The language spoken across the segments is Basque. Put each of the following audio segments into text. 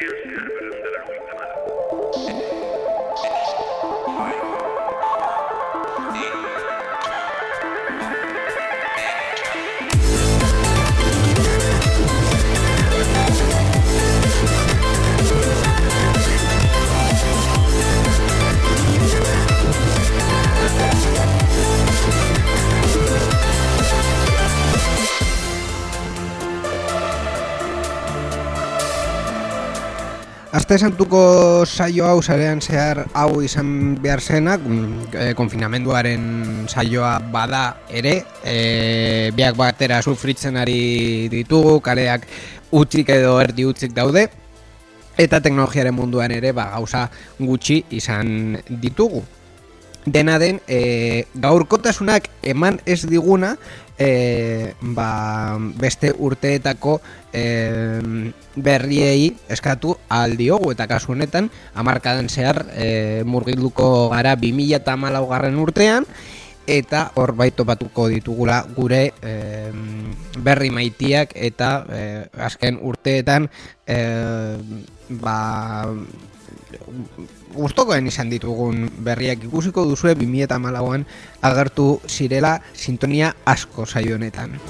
here's kind of Aste santuko saio hau sarean zehar hau izan behar zenak, e, konfinamenduaren saioa bada ere, e, biak batera sufritzen ari ditugu, kareak utzik edo erdi utzik daude, eta teknologiaren munduan ere ba, gauza gutxi izan ditugu. Dena den, e, gaurkotasunak eman ez diguna, e, ba, beste urteetako e, berriei eskatu aldiogu eta kasu honetan amarkadan zehar e, murgilduko gara 2000 eta garren urtean. Eta hor baito batuko ditugula gure e, berri maitiak eta e, azken urteetan e, ba, gustokoen izan ditugun berriak ikusiko duzue 2008an agertu zirela sintonia asko saio honetan.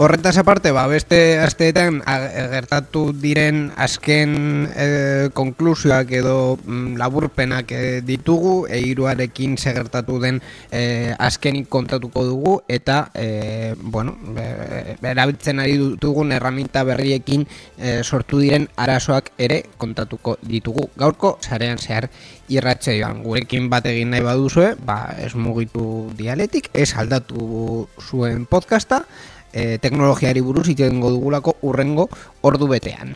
Horretaz aparte, ba, beste asteetan gertatu diren azken e, konklusioak edo mm, laburpenak e, ditugu, eiruarekin segertatu den e, azkenik kontatuko dugu, eta, e, bueno, erabiltzen ari dutugun erraminta berriekin e, sortu diren arazoak ere kontatuko ditugu. Gaurko, sarean zehar, irratxe joan, gurekin bat egin nahi baduzue, ba, ez mugitu dialetik, ez aldatu zuen podcasta, e, teknologiari buruz itengo dugulako urrengo ordu betean.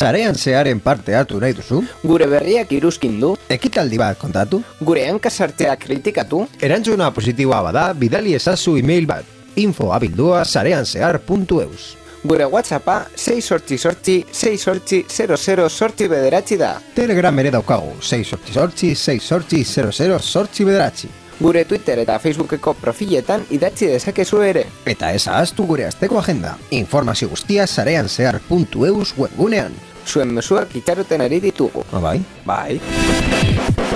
Zarean zearen parte hartu nahi duzu? Gure berriak iruzkin du? Ekitaldi bat kontatu? Gure hankasartea kritikatu? Erantzuna positiboa bada, bidali ezazu email bat. Info abildua zarean zehar.eus Gure whatsappa 6 sortzi sortzi 6 sortzi 00 sortzi bederatzi da. Telegram ere daukagu 6 sortzi sortzi 6 sortzi 00 sortzi bederatzi. Gure Twitter eta Facebookeko profiletan idatzi dezakezu ere. Eta ez ahaztu gure azteko agenda. Informazio guztia zarean zehar.eus webgunean zuen mesuak itxaroten ari ditugu. Ah, bai? Bai.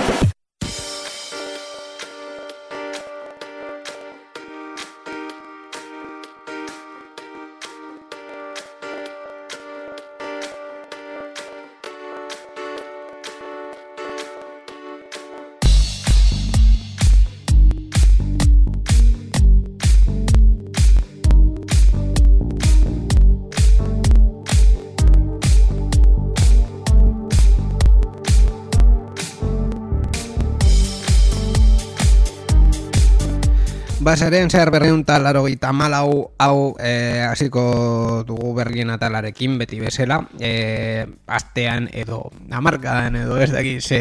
Basaren zer berreun talaro gita malau hau e, hasiko dugu berrien atalarekin beti bezala e, astean edo amarkadan edo ez daki ze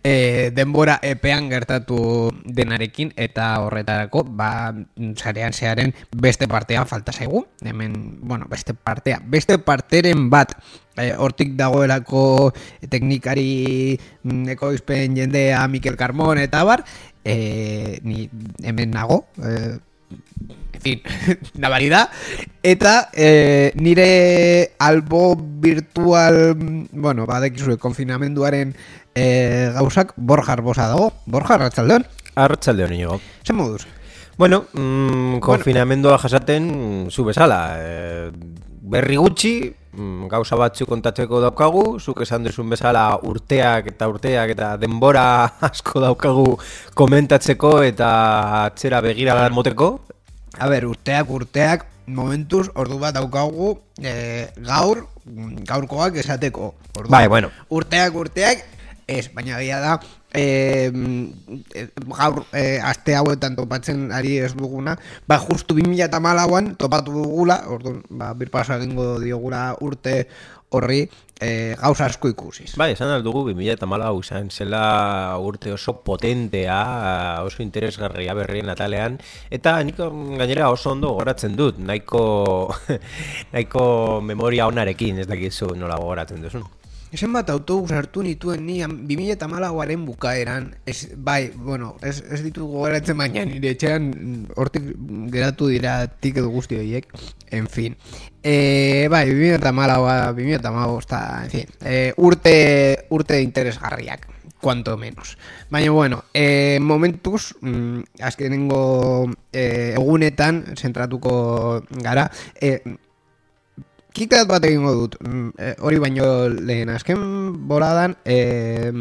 e, denbora epean gertatu denarekin eta horretarako ba zarean zearen beste partea falta zaigu. Hemen, bueno, beste partea. Beste parteren bat e, hortik dagoelako teknikari mm, ekoizpen jendea Mikel Carmon eta bar e, ni hemen nago e, en fin, nabari da eta e, nire albo virtual bueno, badekizue konfinamenduaren e, gauzak Borja Arbosa dago. Borja, Arratxaldeon Arratxaldeon, inigo Zer moduz? Bueno, mm, konfinamendua jasaten zu bezala e, berri gutxi, mm, gauza batzu kontatzeko daukagu, zuk esan duzun bezala urteak eta urteak eta denbora asko daukagu komentatzeko eta atzera begira moteko. A ber, urteak, urteak, momentuz, ordu bat daukagu e, gaur, gaurkoak esateko. Ordu, bai, bueno. Urteak, urteak, ez, baina gira da, e, gaur e, aste hauetan topatzen ari ez duguna ba justu 2000 eta malauan topatu dugula orduan ba, birpasa egingo diogula urte horri e, gauza asko ikusiz. Bai, esan aldugu 2000 eta malau izan zela urte oso potentea, oso interesgarria berrien atalean, eta nik gainera oso ondo goratzen dut, nahiko, nahiko memoria onarekin, ez dakizu nola goratzen duzun. Ezen bat autobus hartu nituen ni 2000 eta malagoaren bukaeran, ez, bai, bueno, ez, ez ditu gogoratzen baina nire etxean hortik geratu dira tik edo guzti horiek, en fin. E, bai, 2000 eta malagoa, 2000 eta malagoa, eta, en fin, e, urte, urte interesgarriak, cuanto menos. Baina, bueno, e, momentuz, mm, azkenengo e, egunetan, zentratuko gara, e, Kikat bat egingo dut, mm, e, hori baino lehen azken boladan, e,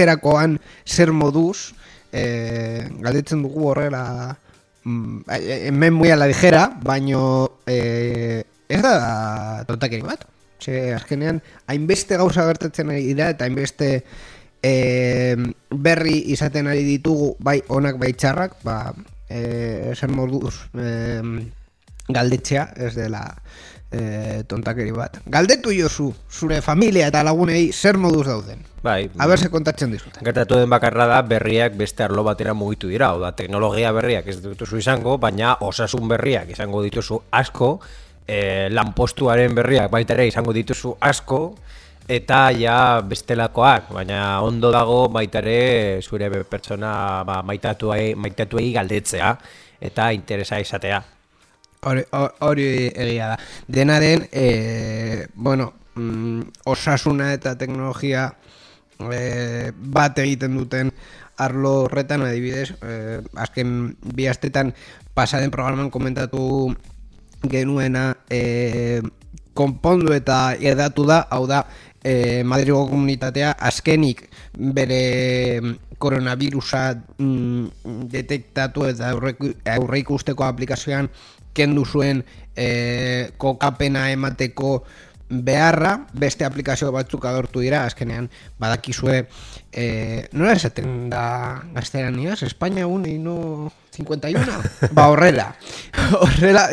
erakoan zer moduz, e, galdetzen dugu horrela, mm, hemen muy a la ligera, baino e, ez da tontakeri bat. Ze, azkenean, hainbeste gauza gertatzen ari dira, eta hainbeste e, berri izaten ari ditugu, bai onak, bai txarrak, ba, e, zer moduz e, galdetzea, ez dela e, tontakeri bat. Galdetu jozu, zure familia eta lagunei zer moduz dauden. Bai. A ber, se kontatzen dizuten. Gertatu den bakarra da berriak beste arlo batera mugitu dira, oda teknologia berriak ez dituzu izango, baina osasun berriak izango dituzu asko, e, lanpostuaren berriak baita ere izango dituzu asko, eta ja bestelakoak, baina ondo dago baita ere zure pertsona ba, maitatuei, maitatuei galdetzea, eta interesa izatea. Hori egia da. Denaren, e, bueno, mm, osasuna eta teknologia e, bat egiten duten arlo horretan adibidez, e, azken bi astetan pasaden programan komentatu genuena e, konpondu eta edatu da, hau da, e, Madrigo komunitatea azkenik bere koronavirusa mm, detektatu eta aurreik usteko aplikazioan kendu zuen e, kokapena emateko beharra, beste aplikazio batzuk adortu dira, azkenean badakizue, e, nola esaten da gazteran niaz, Espainia un no 51? ba horrela, horrela,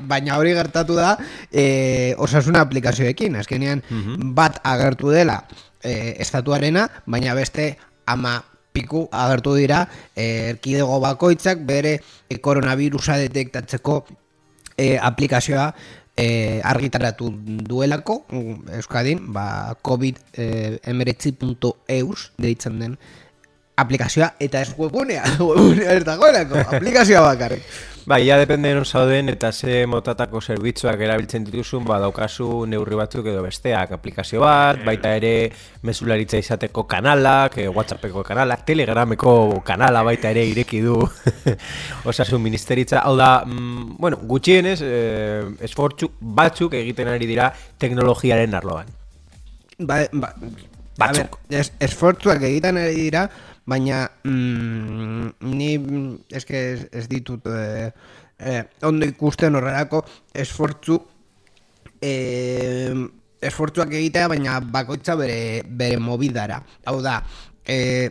baina hori gertatu da e, osasuna aplikazioekin, azkenean mhm. bat agertu dela e, estatuarena, baina beste ama piku agertu dira eh, erkidego bakoitzak bere e, koronavirusa detektatzeko e, aplikazioa e, argitaratu duelako Euskadin, ba, covid-emeretzi.eus deitzen den aplikazioa eta ez webunea, webunea ez dagoelako, aplikazioa bakarrik. Bai, ja depende non zauden eta ze motatako zerbitzuak erabiltzen dituzun, ba daukazu neurri batzuk edo besteak aplikazio bat, baita ere mesularitza izateko kanalak, eh, WhatsAppeko kanalak, Telegrameko kanala baita ere ireki du osasun ministeritza. Hau da, mm, bueno, gutxienez, eh, esfortzu batzuk egiten ari dira teknologiaren arloan. Ba, ba, batzuk. Es, esfortzuak egiten ari dira, baina mm, ni eske ez, ez ditut eh, eh, ondo ikusten horrelako esfortzu eh, esfortzuak egitea baina bakoitza bere, bere mobidara. Hau da eh,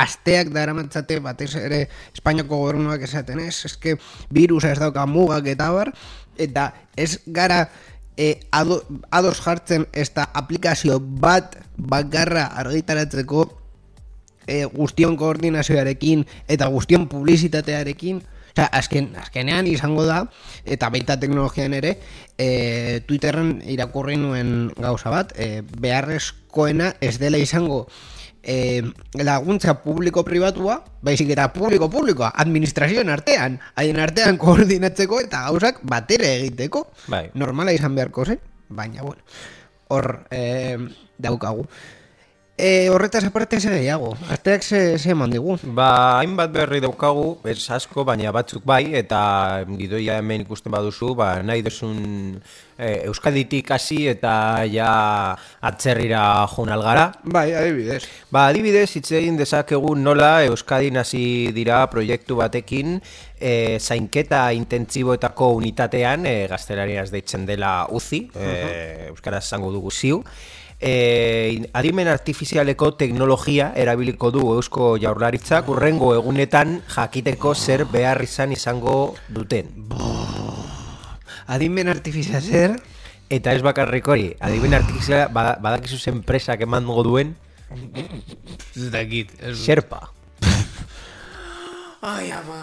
asteak dara matzate batez ere Espainiako gobernuak esaten ez eske virusa ez dauka mugak eta bar eta ez gara e, ado, ados jartzen ez da aplikazio bat bakarra argitaratzeko e, guztion koordinazioarekin eta guztion publizitatearekin Osa, azken, azkenean izango da, eta baita teknologian ere, e, Twitterren irakurri nuen gauza bat, e, beharrezkoena ez dela izango e, laguntza publiko-pribatua, baizik eta publiko-publikoa, administrazioen artean, haien artean koordinatzeko eta gauzak batere egiteko, bai. normala izan beharko zen, baina, bueno, hor e, daukagu. E, horretaz aparte ze gehiago, azteak ze, ze eman digu? Ba, hainbat berri daukagu, ez asko, baina batzuk bai, eta gidoia hemen ikusten baduzu, ba, nahi duzun e, Euskaditik hasi eta ja atzerrira joan algara. Bai, adibidez. Ba, adibidez, hitz egin dezakegu nola Euskadin hasi dira proiektu batekin, e, zainketa intentziboetako unitatean, e, gaztelariaz deitzen dela UZI, e, Euskaraz zango dugu ziu, e, adimen artifizialeko teknologia erabiliko du eusko jaurlaritzak urrengo egunetan jakiteko zer behar izan izango duten. Adimen artifizial zer? Eta ez bakarrik hori, adiben artifiziala bada- badakizu zen enpresak emango duen. Ez... Sherpa. Ai, ama.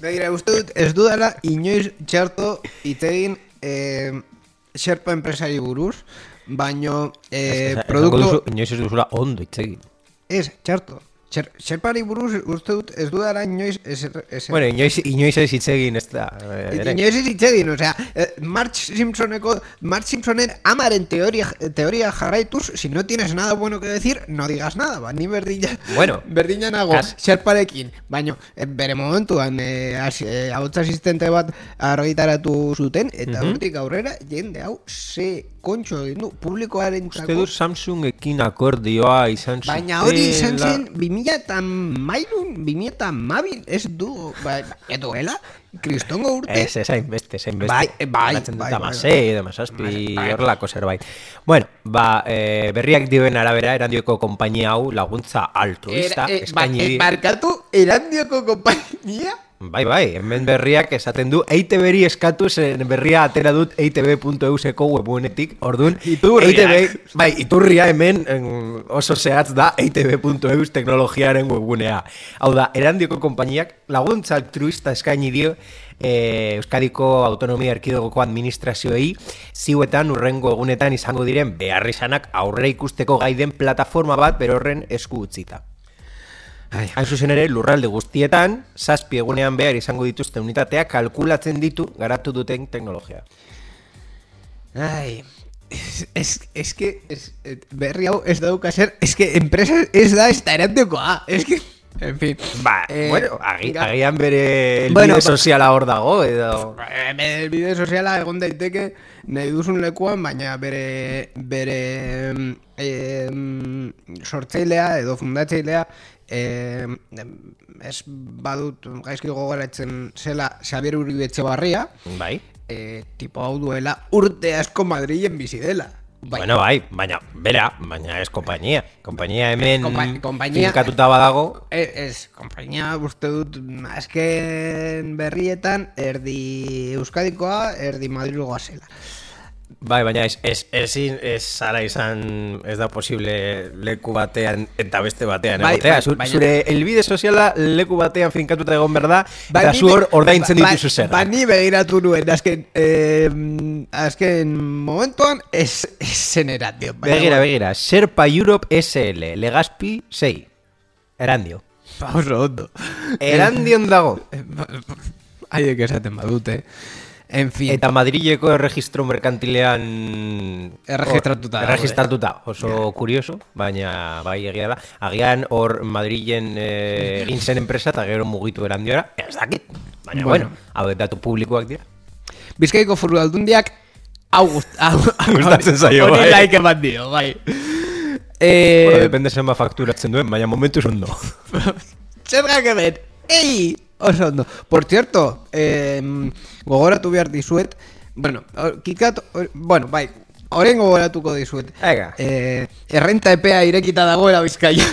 Begira, uste dut, ez dudala inoiz txarto itegin eh, Sherpa enpresari buruz, baino eh, produktu... inoiz ez duzula ondo itzegin. Ez, txarto. Sher, Sherpari buruz uste dut ez dudala inoiz... Ez, ez, Bueno, inoiz, inoiz ez itzegin ez da. eh, ere. Inoiz ez itzegin, osea, eh, Marge Simpsoneko, Marge Simpsonen amaren teoria, teoria jarraituz, si no tienes nada bueno que decir, no digas nada, ba, ni berdina, Bueno, berdina nago, kas- Sherparekin, baino, eh, bere momentuan, eh, as- eh, asistente bat argitaratu zuten, eta Mhm. hortik aurrera, jende hau, ze kontxo egin du, publikoaren Uste dut Samsungekin akordioa izan zutela. Baina hori izan zen 2000 eta mailun, 2000 eta mabil, ez du, ba, edoela, kristongo urte. Ez, ez hainbeste, ez hainbeste. Bai, eh, bai, Banatzen dut bai, bai, amasei, edo amasazpi, Bai, bai. horrelako zerbait. Bueno, ba, eh, berriak dioen arabera, erandioko konpainia hau laguntza altruista, Era, eh, ba, eskaini eh, barkatu, erandioko kompainia, Bai, bai, hemen berriak esaten du EITB-ri eskatu zen berria atera dut E eitb.euseko webgunetik, orduan Iturriak. EITB, bai, iturria hemen em, oso zehatz da E eitb.eus teknologiaren webgunea. Hau da, erandioko konpainiak laguntza altruista eskaini dio eh, Euskadiko Autonomia Erkidegoko administrazioei ziuetan urrengo egunetan izango diren beharrizanak aurre ikusteko gaiden plataforma bat berorren esku utzita. Hain zuzen ere, lurralde guztietan, zazpi egunean behar izango dituzte unitateak kalkulatzen ditu garatu duten teknologia. Ai, es, es, es que es, berri hau ez dauka ser, es que enpresa ez da ez da erantiokoa, es que, en fin. Ba, Eh, bueno, agi, agian bere Bueno, bueno, ba- soziala hor dago, edo... Eh, Bere bide soziala egon daiteke nahi duzun lekuan, baina bere bere em, sortzailea edo fundatzailea em, ez badut gaizki gogoratzen zela Xabier Uribe Etxebarria, Bai. e, tipo hau duela urte asko Madrilen bizi dela. Bai. Bueno, bai, baina, bera, baina ez kompainia. Kompainia hemen Kompa- finkatuta badago, Ez, ez, kompainia uste dut azken berrietan erdi Euskadikoa, erdi Madrilgoa zela. Bai, baina ez, ez, ezin, ez zara izan, ez da posible leku batean eta beste batean. Bai, egotea. bai, Zu- baina- Zure elbide soziala leku batean finkatuta egon berda, Ba, eta ni zu be- hor ordaintzen ba- dituzu zer. Ba, ni begiratu nuen, azken, eh, azken momentuan, ez, ez zen baina Begira, begira, Serpa Europe SL, Legazpi 6. Erandio. ba, oso ondo. Erandion dago. Haiek esaten badute. En fin. Eta Madrileko erregistro merkantilean Erregistratuta dago, Erregistratuta, oso kurioso, baina bai egia da. Agian hor Madrilen eh, egin zen enpresa eta gero mugitu erandiora, ez dakit. Baina Bueno. bueno, hau datu publikoak dira. Bizkaiko foru aldundiak hau gust- hau- hau- Gustatzen zaio, bai. like eman dio, bai. Bueno, Eh, depende zenba fakturatzen duen, baina momentuz ondo. Zergak hemen, ei, oso ondo. Por cierto, eh, gogoratu behar dizuet, bueno, kikat, bueno, bai, horren gogoratuko dizuet. Ega. Eh, errenta epea irekita dagoela bizkaia.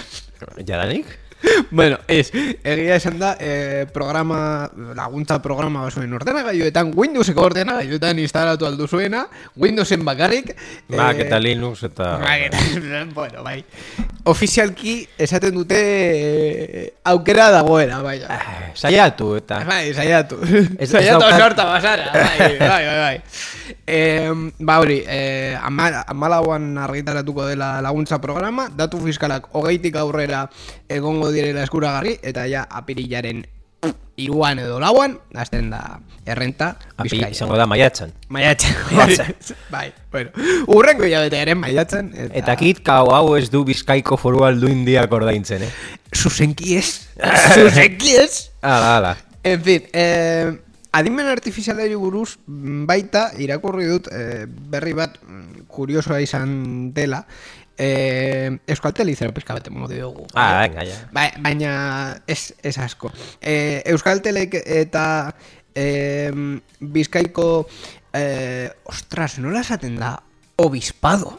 Jadanik? bueno, ez, egia esan da, eh, programa, laguntza programa basuen ordenagailuetan, Windowseko ordenagailuetan instalatu aldu zuena, Windowsen bakarrik. Mac eh, eta Linux eta... Mac eta- bueno, bai. Ofizialki esaten dute eh, aukera dagoela, bai. Ah, Saiatu eta... Bai, saiatu. Saiatu sorta basara. Bai, bai, bai. bai. Eh, ba hori, eh, ama, amalauan argitaratuko dela laguntza programa, datu fiskalak hogeitik aurrera egongo direla eskuragarri, eta ja apirilaren iruan edo lauan, hasten da errenta Api, izango da maiatzen. Maiatzen. Maiatzen. bai, bueno. Urrengo hilabetearen maiatzen. Eta kitkau hau ez du bizkaiko foru aldu indiak ordaintzen, eh? Zuzenki ez. Zuzenki ez. Ala, ala. En fin, eh, adimen artifizialari buruz baita irakurri dut eh, berri bat mm, kuriosoa izan dela. Eh, Euskaltel izero pizka bat emongo diogu. Ah, venga, ja. Ba, baina ez, ez asko. Eh, Euskaltelek eta eh, Bizkaiko eh, ostras, nola esaten da obispado.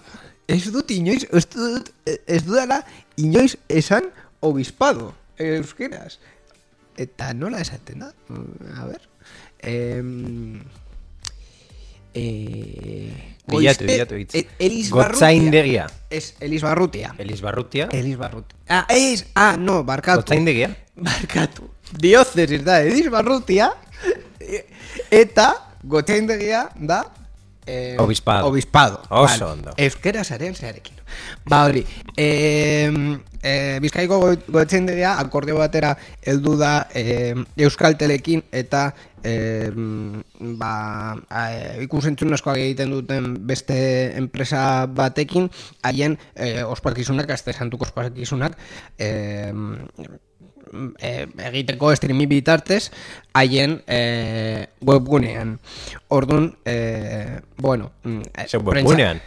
Ez dut inoiz, ez dut, ez dudala inoiz esan obispado euskeraz. Eta nola esaten da? A ver. Em, Eh, Bilatu, bilatu hitz. E- Barrutia. Gotzaindegia. Ez, Elis Barrutia. Elis Barrutia. Elis Barrutia. Ah, ez, ah, no, barkatu. Gotzaindegia. Barkatu. Diozesis da, Elis Barrutia. Eta, gotzaindegia da... Eh, Obispado. Obispado. Oso Vale. ondo. Euskera zaren zearekin. Ba hori, eh, eh, Bizkaiko go- gotzaindegia akordio batera heldu da eh, Euskaltelekin eta eh, ba, ikusentzun askoak egiten duten beste enpresa batekin haien eh, ospakizunak, azte santuko ospakizunak e, egiteko streami bitartez haien e, webgunean. Orduan, e, bueno, mm, e, webgunean.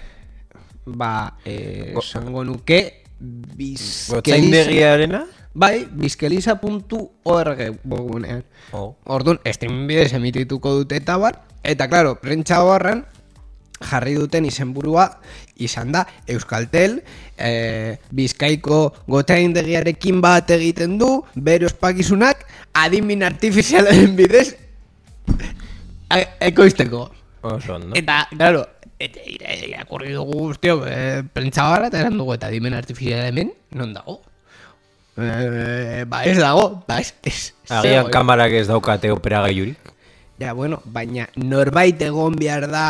Ba, e, esango nuke bizkeliza... Gotzaindegiarena? Bai, bizkeliza.org webgunean. Oh. Orduan, streaming bidez emitituko dute eta bar, eta claro, prentsa horren jarri duten izenburua izan da Euskaltel e, Bizkaiko gotaindegiarekin bat egiten du bere ospakizunak adimin artifizialen bidez e- ekoizteko. Oso ondo. Eta, claro, irakurri dugu guztiok e, prentsa barra eta eran dugu eta adimen artifiziala hemen, non dago? E, ba ez dago, ba ez, ez, Agian zegoen. kamarak ez daukate operagailurik. Ja, bueno, baina norbait egon behar da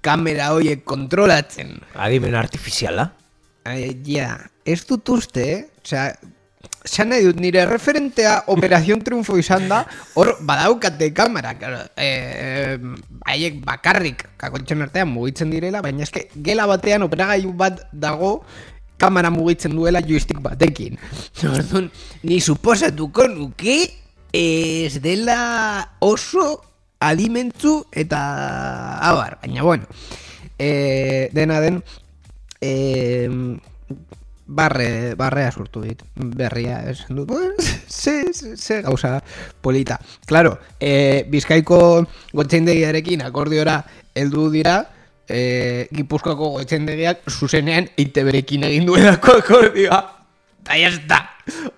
kamera horiek kontrolatzen. Adimen artifiziala. Eh, ja, ez dut uste, eh? Osea, Zan nahi dut, nire referentea Operación Triunfo izan da, hor badaukate kamera, claro, eh, haiek bakarrik kakotzen artean mugitzen direla, baina eske gela batean operagailu bat dago kamera mugitzen duela joystick batekin. Orduan, ni suposatuko nuke ez dela oso alimentzu eta abar, baina bueno, eh, dena den, eh, barre, barrea sortu dit, berria esan dut, ze, ze, gauza polita. Claro, eh, Bizkaiko gotxendegiarekin akordiora heldu dira, eh, Gipuzkoako gotxendegiak zuzenean ITBrekin egin duelako akordioa. Eta jazta,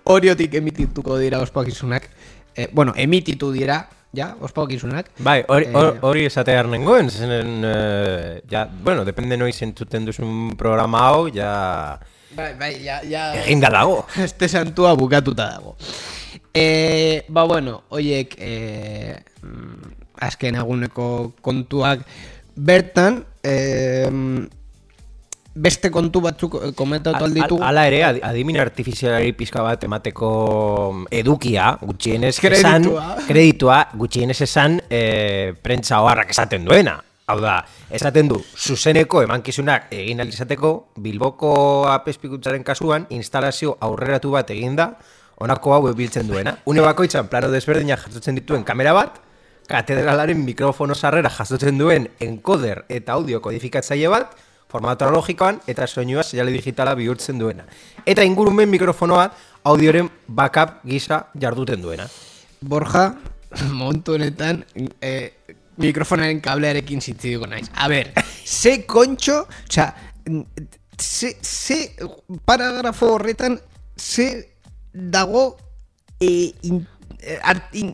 horiotik emitituko dira ospakizunak. Eh, bueno, emititu dira, ja, ospakizunak. Bai, hori, Eh, hor- hori esatea nengoen, zenen, eh, ja, bueno, depende noiz entzuten duzun programa hau, ja, Bai, bai, ja, ja... eginda dago. Este santua bukatuta dago. E, ba bueno, oiek e, azken eguneko kontuak bertan e, beste kontu batzuk eh, komentatu alditugu. Hala ere, adi- adimin artifizialari pizka bat emateko edukia, gutxienez esan, kreditua, gutxienez esan e, prentza oharrak esaten duena. Hau da, esaten du, zuzeneko emankizunak egin ahal izateko, Bilboko apespikutzaren kasuan, instalazio aurreratu bat eginda, honako hau biltzen duena. Une bakoitzan plano desberdinak jasotzen dituen kamera bat, katedralaren mikrofono sarrera jasotzen duen encoder eta audio kodifikatzaile bat, formato analogikoan eta soinua seinale digitala bihurtzen duena. Eta ingurumen mikrofonoa audioren backup gisa jarduten duena. Borja, momentu honetan, eh, mikrofonaren kablearekin zitzidiko naiz. A ber, ze kontxo, oza, ze, ze paragrafo horretan, ze dago e, in, eh,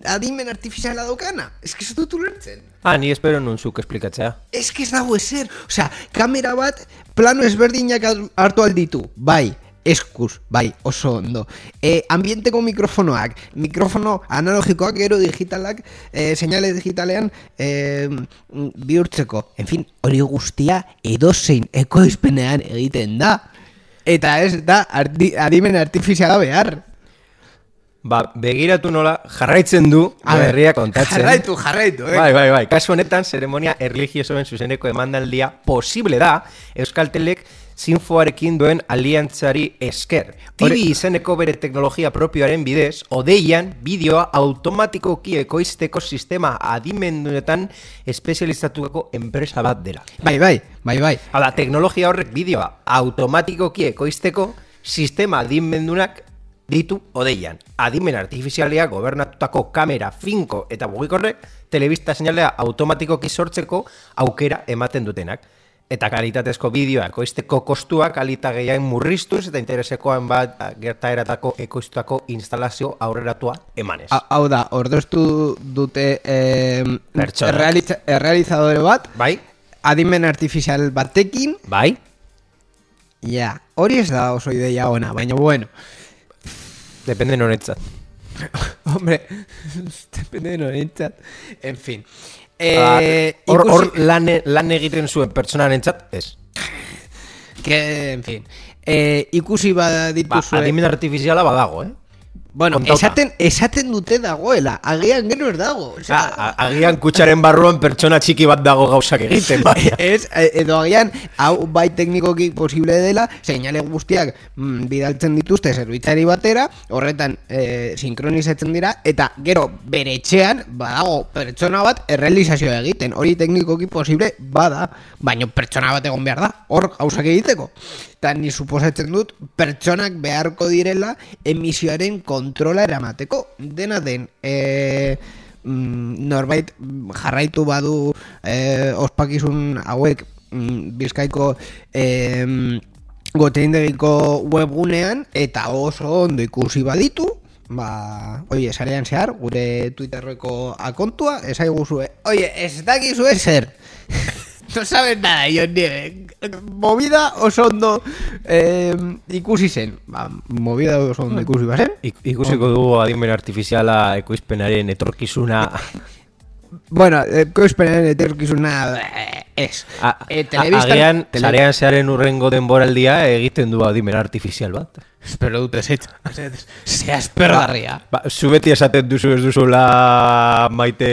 adimen artifiziala daukana? Ez que ez dut ulertzen. Ah, ni espero nun zuk esplikatzea. Ez que ez dago ezer. Osea, kamera bat plano ezberdinak hartu alditu. Bai, eskuz, bai, oso ondo. E, ambienteko mikrofonoak, mikrofono analogikoak gero digitalak, e, seinale digitalean e, bihurtzeko. En fin, hori guztia edozein ekoizpenean egiten da. Eta ez da arti, adimen artifiziala behar. Ba, begiratu nola jarraitzen du berria kontatzen. Jarraitu, jarraitu, eh? Bai, bai, bai. Kasu honetan, zeremonia erligiosoen zuzeneko emandaldia posible da Euskaltelek Sinfoarekin duen aliantzari esker. Tibi izeneko bere teknologia propioaren bidez, odeian bideoa automatikoki ekoizteko sistema adimendunetan espezializatuko enpresa bat dela. Bai, bai, bai, bai. Hau da, teknologia horrek bideoa automatikoki ekoizteko sistema adimendunak ditu odeian. Adimen artifizialea gobernatutako kamera finko eta mugikorrek telebista seinalea automatikoki sortzeko aukera ematen dutenak. Eta kalitatezko bideoa ekoizteko kostua kalita gehiago murriztuz eta interesekoan bat gertaeratako ekoiztutako instalazio aurreratua emanez. Ha- Hau da, ordostu dute eh, errealiza- errealizadore bat, Bai? adimen artifizial batekin, Bai? ja, hori ez da oso ideia ona, baina bueno, Depende noretzat. hombre, depende de norentzat, en fin. Ah, Eh, Hor ikusi- hor lan, lan egiten zuen pertsonarentzat, ez. que, en fin, eh, ikusi Ba, badituzue... adimen artifiziala badago, eh? Bueno, kontauta. esaten, esaten dute dagoela, agian gero ez dago. osea, A- a- Agian kutsaren barruan pertsona txiki bat dago gauzak egiten, bai. Ez, eh, edo agian, hau bai teknikoki posible dela, seinale guztiak mm, bidaltzen dituzte zerbitzari batera, horretan eh, sinkronizatzen dira, eta gero bere etxean, badago pertsona bat errealizazioa egiten, hori teknikoki posible bada, baina pertsona bat egon behar da, hor gauzak egiteko. Eta ni suposatzen dut, pertsonak beharko direla emisioaren kontrola eramateko. Dena den, mm, norbait jarraitu badu eh, ospakizun hauek mm, bizkaiko eh, goteindegiko webgunean eta oso ondo ikusi baditu ba, oie, sarean zehar, gure Twitterreko akontua, esaiguzue, oie, ez dakizue zer. No sabes nada, yo ni... Movida oso ondo eh, ikusi zen. Ba, movida oso ondo ikusi bazen. Ik- Ikusiko dugu adimen artifiziala ekoizpenaren etorkizuna Bueno, ekoizpenen etorkizuna ez. A- telebistan- Agian, tele- sarean zearen urrengo denboraldia egiten du adimen artifizial bat. Espero dut ez Zea espergarria. Ba, zu beti esaten duzu ez duzula maite...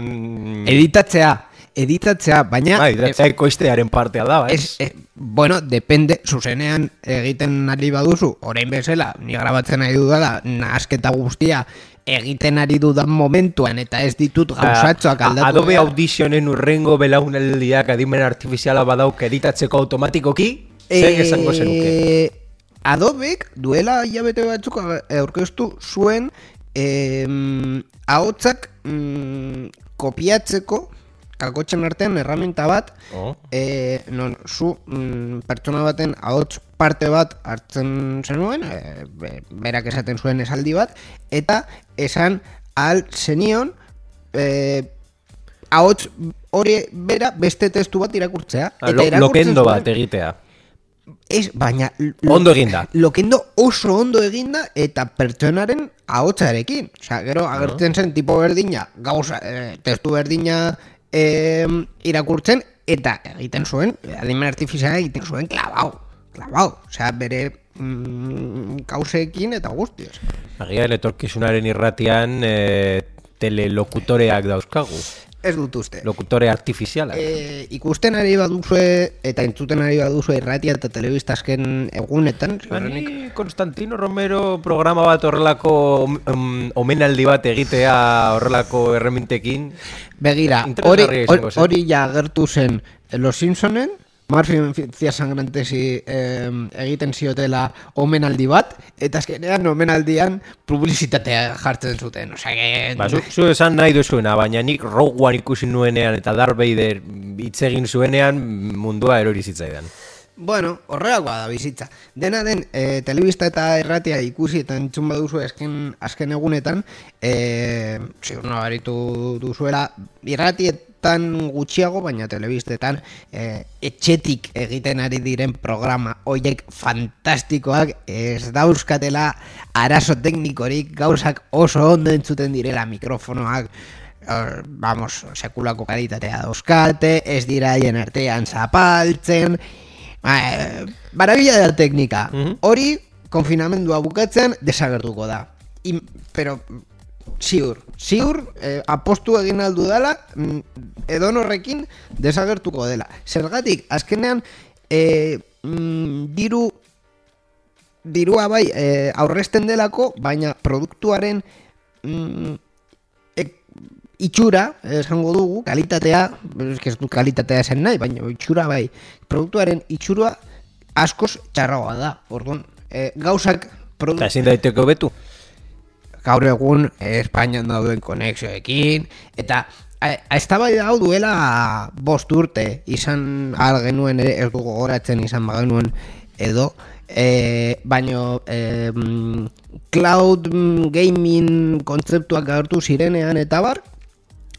mm, Editatzea, editatzea, baina... Bai, datzea ekoiztearen partea da. Ez, eh, bueno, depende, zuzenean egiten ari baduzu, orain bezala, ni grabatzen ari dudala, nahasketa guztia egiten ari dudan momentuan, eta ez ditut gauzatxoak A- aldatu. Adobe behar. Auditionen urrengo belaunaldiak adimen artifiziala badauk editatzeko automatikoki, zer esango zenuke? Eh, Adobek duela hilabete batzuk aurkeztu zuen em, ahotsak mm, kopiatzeko kakotxen artean erraminta bat Oh. e, non zu mm, pertsona baten ahots parte bat hartzen zenuen e, be- berak esaten zuen esaldi bat eta esan al zenion e, ahots hori bera beste testu bat irakurtzea Ah, lo- irakurtzen Lokendo zuen- bat egitea. Ez, baina... Ondo eginda. Lokendo oso ondo eginda eta pertsonaren ahotsarekin. Osea, gero agertzen zen tipo berdina, gauza, eh, testu berdina eh, irakurtzen, eta egiten zuen, adimen artifiziala egiten zuen klabau. Klabau. Osea, bere mm, kauseekin eta guztiz. Agian etorkizunaren irratian e, telelokutoreak dauzkagu. Ez dut uste. Lokutore artifizialak. E, ikusten ari baduzue eta entzuten ari baduzue irratia eta telebista azken egunetan, Ni Konstantino Romero programa bat horrelako um, omenaldi bat egitea horrelako erremintekin. Begira, hori, hori ja agertu zen Los Simpsonen, Marfin Cia Sangrantesi eh, egiten ziotela omenaldi bat, eta azkenean omenaldian publizitatea jartzen zuten. Osea. Ba, zu, zu esan nahi duzuena, baina nik Rogue One ikusi nuenean eta Darth Vader hitz egin zuenean mundua erori zitzaidan. Bueno, horrelakoa da bizitza. Dena den, e, telebista eta erratia ikusi eta entzun baduzu azken, azken egunetan, e, ziur nabaritu duzuela, irratietan gutxiago, baina telebistetan e, etxetik egiten ari diren programa hoiek fantastikoak ez dauzkatela arazo teknikorik gauzak oso ondo entzuten direla mikrofonoak eh, vamos, sekulako kalitatea dauzkate, ez dira haien artean zapaltzen, eh, barabila da teknika. Mhm. Hori, konfinamendua bukatzen desagertuko da. I, pero, ziur, ziur, eh, apostu egin aldu dela, mm, edonorrekin desagertuko dela. Zergatik, azkenean, eh, mm, diru dirua bai eh, aurresten delako, baina produktuaren mm, ek- itxura, esango dugu, kalitatea, ez du kalitatea esan nahi, baina itxura bai, produktuaren itxura askoz txarragoa da. Orduan, eh, gauzak produ- Eta ezin daiteko betu. Gaur egun Espainian dauden konexioekin eta eztabaida hau duela bost urte izan ahal genuen ere ez dugu goratzen izan bagenuen edo e, baino e, cloud gaming kontzeptuak agertu zirenean eta bar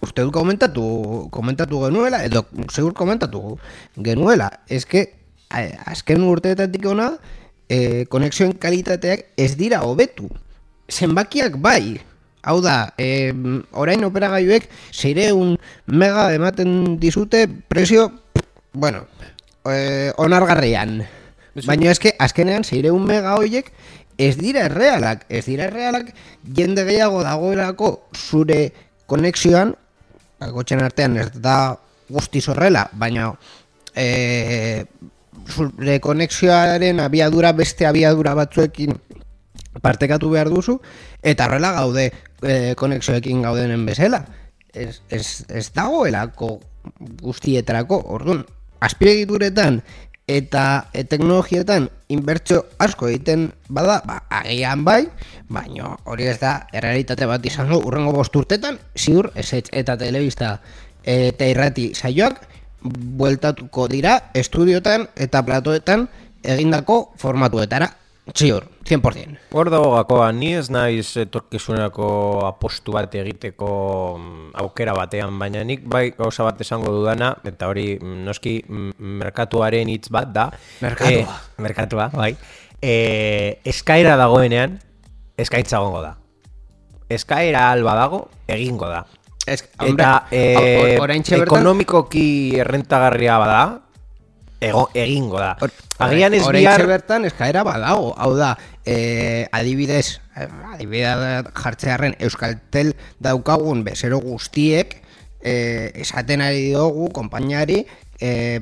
uste dut komentatu, komentatu genuela, edo segur komentatu genuela, eske azken urteetatik ona, e, konexioen kalitateak ez dira hobetu. Zenbakiak bai, hau da, e, orain operagaiuek zeireun mega ematen dizute presio, bueno, e, onargarrian. Baina eske azkenean zeireun mega hoiek ez dira errealak, ez dira errealak jende gehiago dagoelako zure konexioan, gotxen artean ez da guzti zorrela, baina e, zure konexioaren abiadura beste abiadura batzuekin partekatu behar duzu, eta horrela gaude e, konexioekin gaudenen bezala. Ez, ez, ez dagoelako guztietarako, orduan, azpiregituretan eta e, teknologietan inbertsio asko egiten bada, ba, agian bai, baina hori ez da errealitate bat izango urrengo bosturtetan, ziur, ez eta telebista eta irrati saioak, bueltatuko dira estudiotan eta platoetan egindako formatuetara. Ziur, 100%. Hor dago gakoa, ni ez naiz etorkizuneko apostu bat egiteko mm, aukera batean, baina nik bai gauza bat esango dudana, eta hori mm, noski mm, merkatuaren hitz bat da. Merkatua. E, merkatua, bai. E, eskaira dagoenean, eskaitza gongo da. Eskaira alba dago, egingo da. Ez, Eta e, ekonomikoki errentagarria bada, ego, egingo da. Agian ez bihar... bertan eskaera badago, hau da, e, adibidez, eh, adibidez jartzearen Euskaltel daukagun bezero guztiek, e, esaten ari dugu, konpainari, e,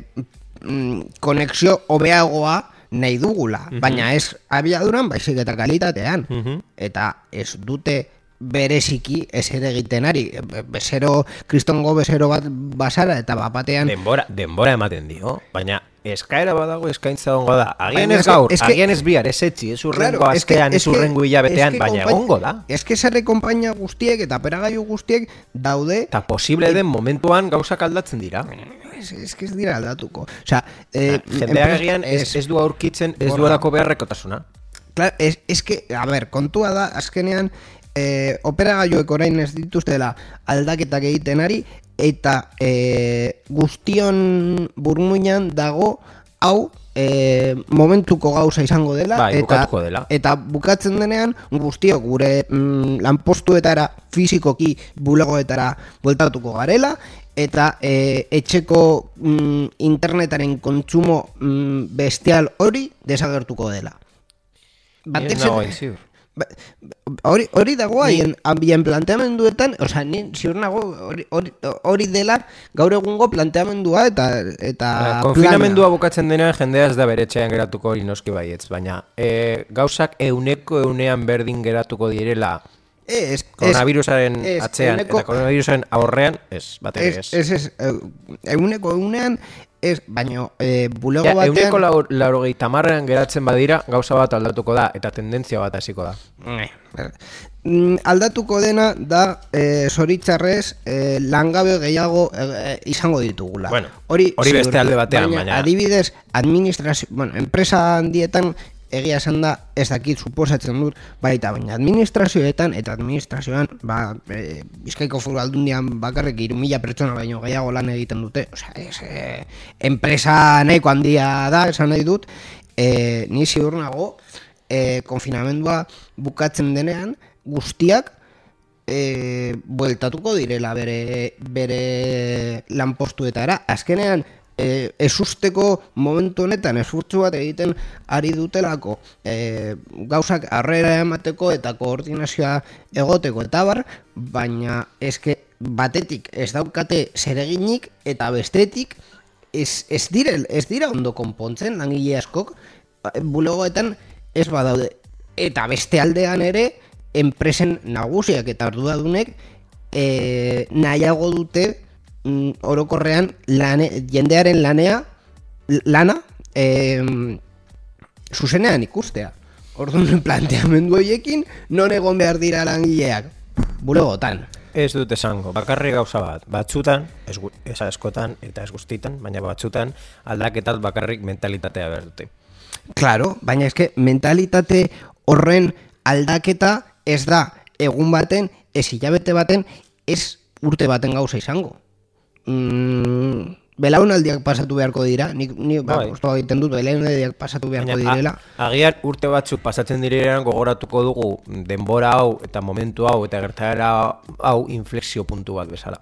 mm, konexio hobeagoa nahi dugula, mhm. baina ez abiaduran baizik eta kalitatean. Mhm. Eta ez dute bereziki ez ere egiten ari. Bezero, kristongo bezero bat basara eta bapatean... Denbora, denbora ematen dio, baina eskaera badago eskaintza ongo da. Agian ez gaur, es que, agian ez bihar, ez etxi, ez urrengo claro, aztean, ez urrengo hilabetean, baina egongo da. Ez que zerre kompainia guztiek eta peragaiu guztiek daude... Eta posible den momentuan gauzak aldatzen dira. Ez, ez que ez dira aldatuko. O sea, eh, Jendeak egian ez, ez du aurkitzen, ez du erako beharrekotasuna. Claro, es, es que, a ver, kontua da, azkenean, e, operagailuek orain ez dituztela aldaketak egiten ari eta e, guztion burmuinan dago hau e, momentuko gauza izango dela, bai, eta, dela eta bukatzen denean guztiok gure mm, lanpostuetara fizikoki bulegoetara bueltatuko garela eta e, etxeko mm, internetaren kontsumo mm, bestial hori desagertuko dela. Batezen, Ba, hori hori dago haien ambien planteamenduetan, o sea, ni ziur nago hori dela gaur egungo planteamendua eta eta konfinamendua bukatzen denean jendea ez da beretxean geratuko hori noski baietz, baina e, gauzak euneko eunean berdin geratuko direla Ez, koronavirusaren ez, atzean eta koronavirusaren aurrean, ez, bat ez. Ez, ez, eguneko egunean Ez, baino, e, bulego ja, batean... Euneko laur, laurogeita marrean geratzen badira, gauza bat aldatuko da, eta tendentzia bat hasiko da. Mm, aldatuko dena da, e, zoritzarrez, e, langabe gehiago e, izango ditugula. Bueno, hori, hori beste alde batean, baina... baina... Adibidez, administrazio, bueno, enpresa handietan egia esan da ez dakit suposatzen dut baita baina administrazioetan eta administrazioan ba, e, bizkaiko furu aldundian bakarrik iru mila pertsona baino gehiago lan egiten dute. Osea, ez, e, enpresa nahiko handia da esan nahi dut. E, ni ziur nago e, konfinamendua bukatzen denean guztiak e, bueltatuko direla bere, bere lanpostuetara. Azkenean e, esusteko momentu honetan esfurtzu bat egiten ari dutelako e, gauzak arrera emateko eta koordinazioa egoteko eta bar, baina eske batetik ez daukate zereginik eta bestetik ez, ez, dire, ez dira ondo konpontzen langile askok bulegoetan ez badaude. Eta beste aldean ere enpresen nagusiak eta arduradunek e, nahiago dute mm, orokorrean lane, jendearen lanea lana eh, zuzenean ikustea. Orduan planteamendu horiekin non egon behar dira langileak bulegotan. Ez dut esango, bakarri gauza bat, batzutan, ez, ez askotan eta ez guztitan, baina batzutan aldaketat bakarrik mentalitatea behar dute. Claro, baina eske mentalitate horren aldaketa ez da egun baten, ez hilabete baten, ez urte baten gauza izango. Mm, belaunaldiak pasatu beharko dira, nik, nik ba, oztoa egiten dut, belaunaldiak pasatu beharko Baina, direla. a- agian urte batzuk pasatzen direnean gogoratuko dugu denbora hau eta momentu hau eta gertaera hau inflexio puntu bat bezala.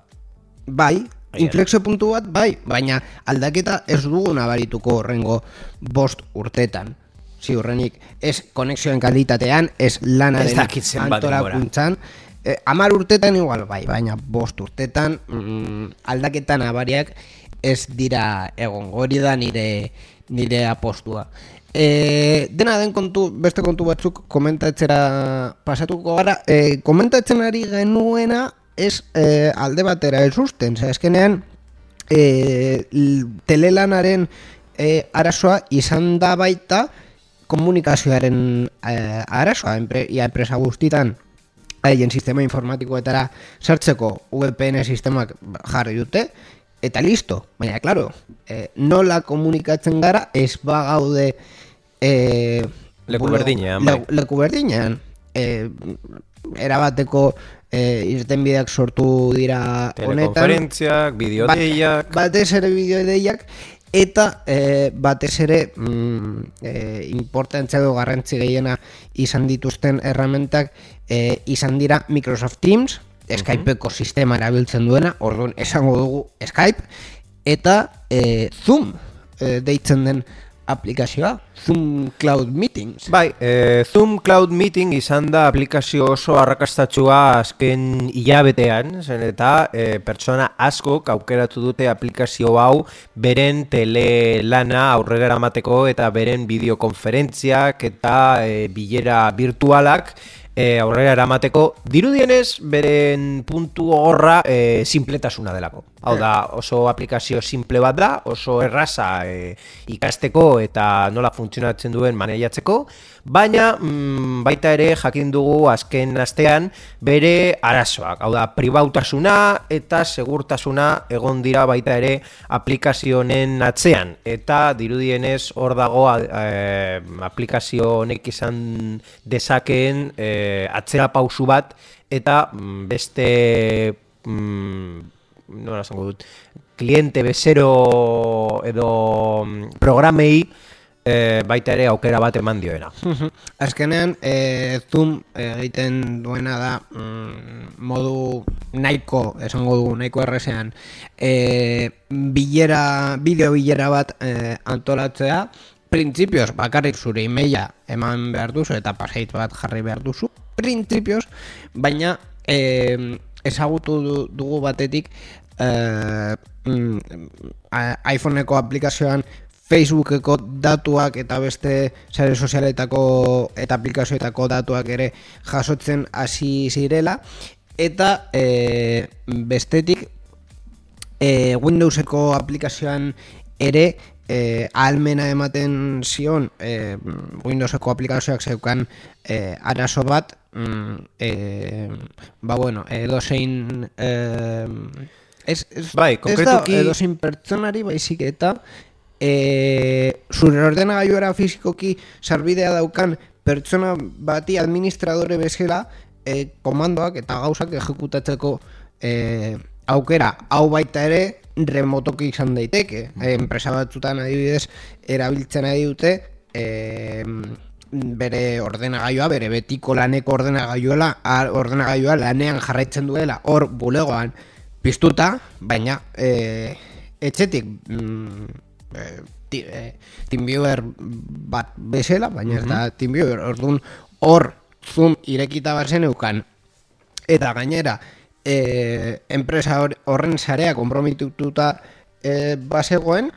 Bai, inflexio puntu bat, bai, baina aldaketa ez dugu nabarituko horrengo bost urtetan. Ziurrenik, ez konexioen kalitatean, ez lanaren Ez zenbat denbora. Eh, amar urtetan igual, bai, baina bost urtetan mm, aldaketa nabariak ez dira egon hori da nire, nire apostua. E, dena den kontu, beste kontu batzuk komentatzera pasatuko gara. E, komentatzen ari genuena ez e, alde batera ez usten. Zer, eskenean, e, telelanaren e, arazoa izan da baita komunikazioaren e, arazoa. Empre, ia enpresa guztitan haien sistema informatikoetara sartzeko VPN sistemak jarri dute, eta listo. Baina, claro, eh, nola komunikatzen gara ez bagaude eh, Leku berdinean, bai. le- leku berdinean. Eh, erabateko eh, irtenbideak sortu dira honetan. Telekonferentziak, bideodeiak, Ba- batez ere bideodeiak eta eh, batez ere mm, eh, importantzia edo garrantzi gehiena izan dituzten erramentak eh, izan dira Microsoft Teams, Skypeko sistema erabiltzen duena, orduan esango dugu Skype, eta eh, Zoom eh, deitzen den aplikazioa, Zoom Cloud Meetings. Bai, e, Zoom Cloud Meeting izan da aplikazio oso arrakastatxua azken hilabetean, zen eta e, pertsona askok aukeratu dute aplikazio hau beren telelana aurrera eramateko eta beren bideokonferentziak eta e, bilera virtualak e, aurrera eramateko dirudienez beren puntu horra e, simpletasuna delako. Hau da, oso aplikazio simple bat da, oso erraza e, ikasteko eta nola funtzionatzen duen maneiatzeko, baina mm, baita ere jakin dugu azken astean bere arazoak. Hau da, pribautasuna eta segurtasuna egon dira baita ere aplikazio honen atzean. Eta dirudienez hor dago e, aplikazio honek izan dezakeen e, atzera pausu bat eta mm, beste mm, nola esango dut, kliente bezero edo mm, programei e, baita ere aukera bat eman dioena. Azkenean, e, Zoom egiten duena da mm, modu nahiko, esango dugu, nahiko errezean, e, bilera, bideo bilera bat e, antolatzea, printzipioz bakarrik zure emaila eman behar duzu eta pasait bat jarri behar duzu, printzipioz, baina e, ezagutu du- dugu batetik e, iPhoneko aplikazioan Facebookeko datuak eta beste sare sozialetako eta aplikazioetako datuak ere jasotzen hasi zirela. Eta e, bestetik e, Windowseko aplikazioan ere e, ahalmena ematen zion e, Windowseko aplikazioak zeukan e, arazo bat mm, e, ba bueno, edozein e, ez, ez, Bai, ez konkretuki- da edozein pertsonari baizik eta e, zure ordenagailuara fizikoki sarbidea daukan pertsona bati administradore bezala e, komandoak eta gauzak ejekutatzeko e, aukera hau baita ere remotoki izan daiteke. E, enpresa batzutan adibidez erabiltzen ari dute e, bere ordenagailua, bere betiko laneko ordenagailuela, a- ordenagailua lanean jarraitzen duela hor bulegoan piztuta, baina e, etxetik mm, e, ti, e, TeamViewer bat bezala, baina ez da TeamViewer, orduan hor zoom irekita bazen eukan eta gainera e, enpresa hor- horren sarea kompromitututa e, bazegoen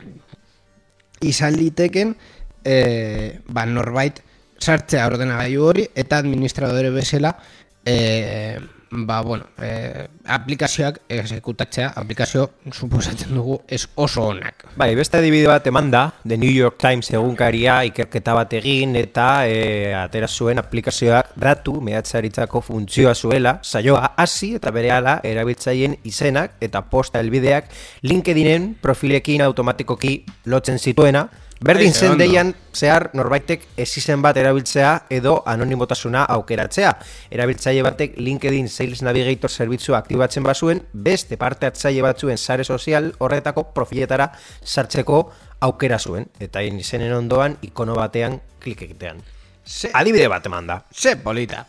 izan liteken e, ba, norbait sartzea ordenagailu hori eta administradore bezala e, ba, bueno, e, aplikazioak exekutatzea aplikazio suposatzen dugu ez oso onak. Bai, beste adibide bat eman da, The New York Times egunkaria ikerketa bat egin eta e, atera zuen aplikazioak datu mehatzaritzako funtzioa zuela, saioa hasi eta berehala erabiltzaileen izenak eta posta helbideak LinkedInen profilekin automatikoki lotzen zituena, Berdin Aize, zen deian zehar norbaitek esizen bat erabiltzea edo anonimotasuna aukeratzea. Erabiltzaile batek LinkedIn Sales Navigator zerbitzua aktibatzen bazuen, beste parte hartzaile batzuen sare sozial horretako profiletara sartzeko aukera zuen. Eta izenen ondoan ikono batean klik egitean. Ze, Adibide bat eman da. ze polita.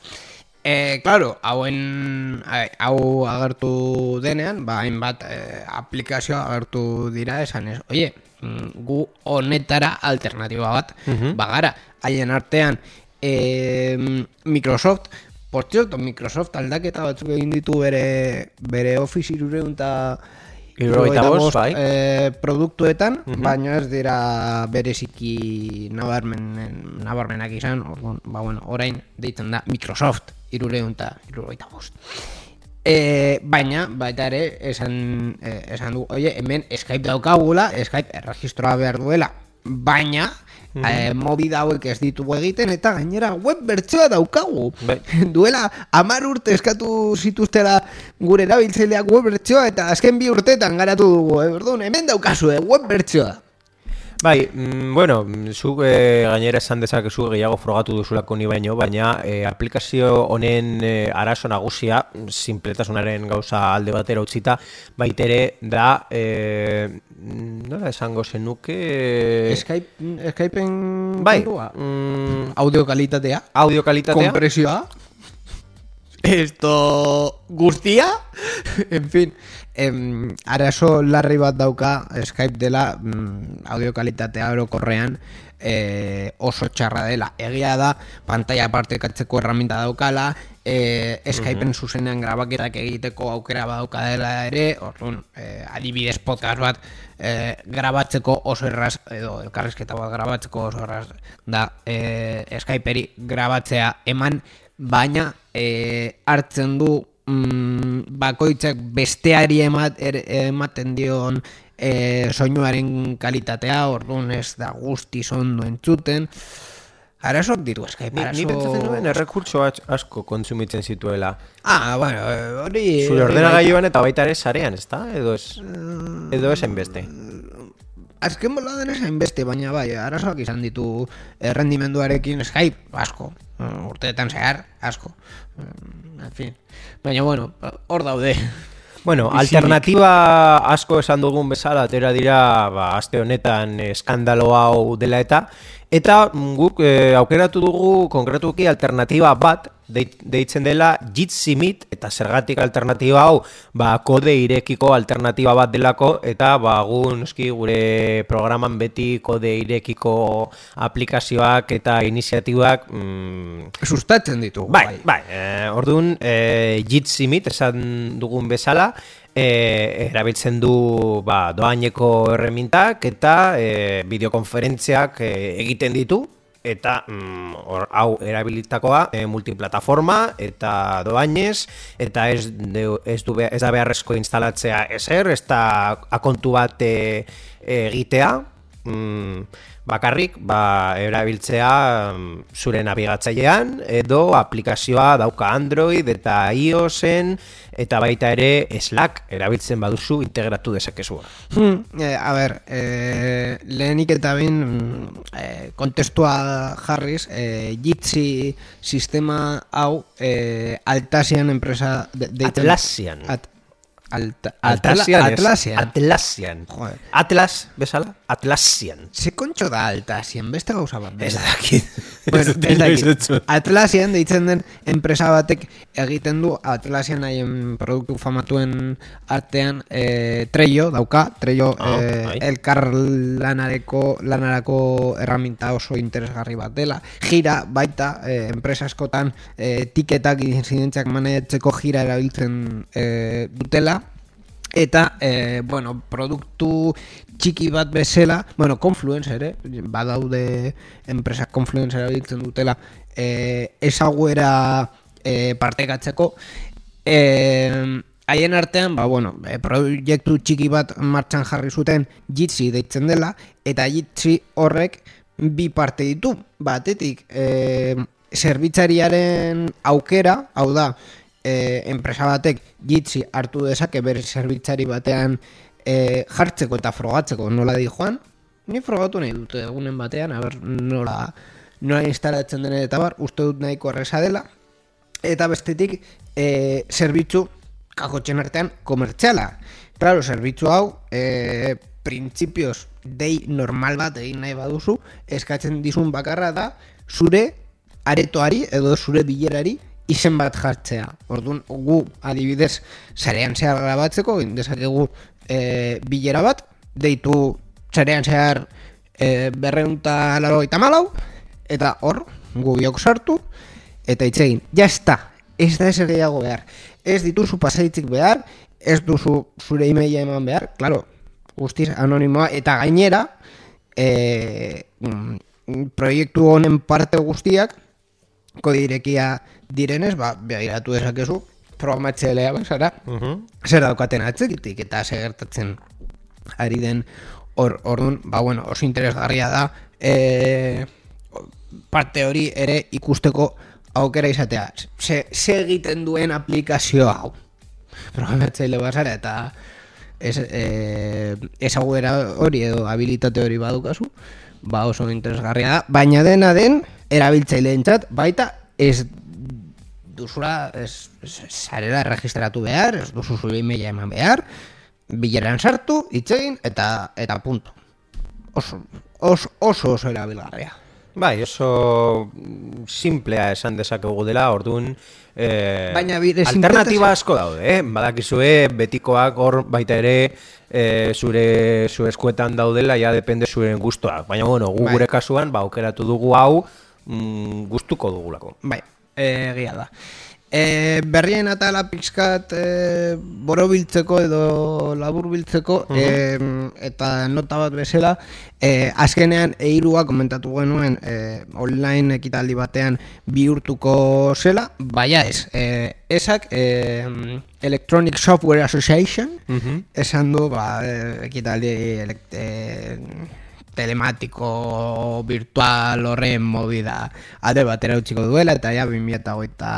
E, claro, hauen, hau agertu denean, ba, hainbat e, aplikazioa agertu dira esan ez. Oie, gu honetara alternatiba bat, bagara, haien artean, e, Microsoft, por cierto, Microsoft aldaketa batzuk egin ditu bere, bere Office irureun eta Hirurogeita bost, bai. e, produktuetan, baina ez dira bereziki nabarmen, nabarmenak izan, orduan, ba, bueno, orain deitzen da Microsoft irureun eta hirurogeita bost. E, baina, baita ere, esan, e, esan du, oie, hemen Skype daukagula, Skype erregistroa behar duela, baina, e, mobida hauek ez ditugu egiten, eta gainera web bertsoa daukagu. Bai. Duela, amar urte eskatu zituztela gure erabiltzaileak web bertsoa, eta azken bi urtetan garatu dugu, eh? Orduan, hemen daukazu, eh? web bertsoa. Bai, mm, bueno, mm, zuk e, gainera esan dezakezu gehiago frogatu duzulako ni baino, baina e, aplikazio honen e, arazo nagusia, mm, sinpletasunaren gauza alde batera utzita, baitere da, e, nola esango zenuke... E, Skype, Skypeen bai, kontua? mm, audio kalitatea, audio kalitatea, kompresioa, esto guztia, en fin, em, arazo larri bat dauka Skype dela mm, audio kalitatea orokorrean eh, oso txarra dela. Egia da, pantalla partekatzeko erraminta daukala, eh, Skypeen zuzenean grabaketak egiteko aukera badauka dela ere, orduan, eh, adibidez podcast bat eh, grabatzeko oso erraz, edo elkarrizketa bat grabatzeko oso erraz da eh, Skyperi grabatzea eman, baina eh, hartzen du mm, bakoitzak besteari emat, er, ematen dion eh, soinuaren kalitatea, orduan ez da guzti ondo entzuten. Arazoak ditu Skype, Ni, arazo... ni pentsatzen nuen errekurtso asko kontsumitzen zituela. Ah, bueno, eh, hori... Zure ordenagailuan eta baita ere sarean, ezta? Edo ez, edo ez hainbeste. Azken bola denez hainbeste, baina bai, arazoak izan ditu errendimenduarekin Skype, asko. Eh, Urteetan zehar, asko. En fin. Baina, bueno, hor daude. Bueno, alternativa asko esan dugun bezala atera dira, ba, aste honetan eh, eskandalo hau dela eta eta guk eh, aukeratu dugu konkretuki alternativa bat deit- deitzen dela Jitsi Meet eta zergatik alternativa hau ba, kode irekiko alternativa bat delako eta ba, gu noski gure programan beti kode irekiko aplikazioak eta iniziatibak mm, Sustatzen ditugu. Bai, bai, eh, orduan, eh, Jitsi Meet esan dugun bezala, eh, erabiltzen du ba, doaineko erremintak eta eh, bideokonferentziak eh, egiten ditu, eta mm, hau erabilitakoa eh, multiplataforma eta doainez, eta ez, de, ez, du, ez da beharrezko instalatzea ezer, ez da akontu bat egitea, mm, bakarrik ba, erabiltzea mm, zure nabigatzailean edo aplikazioa dauka Android eta iOSen eta baita ere Slack erabiltzen baduzu integratu dezakezua. Hmm, eh, a ber, eh, lehenik eta behin mm, eh, kontestua jarriz, eh, Jitsi sistema hau eh, Altasian enpresa de, deitzen- Atlassian. At, alta, Atlassian. Atla, ez? Atlassian. Atlassian. Joder. Atlas, bezala? Atlassian. Ze kontxo da Altasian, beste gauza bat. da. Ez dakit. Bueno, Ez dakit. entzun. Atlassian deitzen den enpresa batek egiten du Atlassian haien produktu famatuen artean eh, Trello dauka, Trello Ah, eh, bai. elkar lanareko, lanarako erraminta oso interesgarri bat dela. Gira baita eh, enpresa askotan eh, tiketak incidentziak manetzeko gira erabiltzen eh, dutela eta eh, bueno, produktu txiki bat bezala, bueno, Confluence ere, badaude enpresa Confluence erabiltzen dutela eh, ezaguera eh, partekatzeko. Eh, haien artean, ba, bueno, eh, proiektu txiki bat martxan jarri zuten Jitsi deitzen dela, eta Jitsi horrek bi parte ditu, batetik eh, zerbitzariaren aukera, hau da, eh, enpresa batek Jitsi hartu dezake bere zerbitzari batean eh, jartzeko eta frogatzeko nola di joan, ni frogatu nahi dute egunen batean, a ber, nola, nola instalatzen den eta bar, uste dut nahiko erresa dela. Eta bestetik, e, zerbitzu kakotxen artean komertziala. Claro, zerbitzu hau, e, printzipioz dei normal bat egin nahi baduzu, eskatzen dizun bakarra da, zure aretoari edo zure bilerari izen bat jartzea. Orduan, gu adibidez, zarean zehar grabatzeko, indezakegu e, bilera bat, deitu zarean zehar e, berreunta laro malau, eta hor, gu biok sartu, eta itzegin, jazta, ez da ez gehiago behar. Ez dituzu pasaitzik behar, ez duzu zure emaila eman behar, claro, guztiz anonimoa, eta gainera, e, mm, proiektu honen parte guztiak, kodirekia direnez, ba, begiratu dezakezu, programatzailea bazara, Mhm. zer daukaten atzekitik eta zer gertatzen ari den hor orduan, ba bueno, oso interesgarria da e, parte hori ere ikusteko aukera izatea. Ze, ze egiten duen aplikazio hau. Programatzaile bazara eta ez, e, ezaguera hori edo habilitate hori badukazu, ba oso interesgarria da, baina dena den erabiltzaileentzat baita ez duzula ez, zarela registratu behar, ez duzu zure emaila eman behar, bileran sartu, itxegin, eta eta punto. Oso, oso, oso, oso erabilgarria. Bai, oso simplea esan dezakegu dela, orduan eh, Baina bide alternatiba asko daude, eh? badakizue betikoak hor baita ere eh, zure, zure eskuetan daudela, ja depende zuren gustoak. Baina bueno, gu Bai. gure kasuan, ba, aukeratu dugu hau mm, gustuko dugulako. Bai, egia da. E, berrien atala pixkat e, borobiltzeko edo laburbiltzeko e, eta nota bat bezala e, azkenean eirua komentatu genuen e, online ekitaldi batean bihurtuko zela baina ez e, esak e, Electronic Software Association esan du ba, e, ekitaldi elek- e, telematiko virtual horren movida alde batera utziko duela eta ja 2008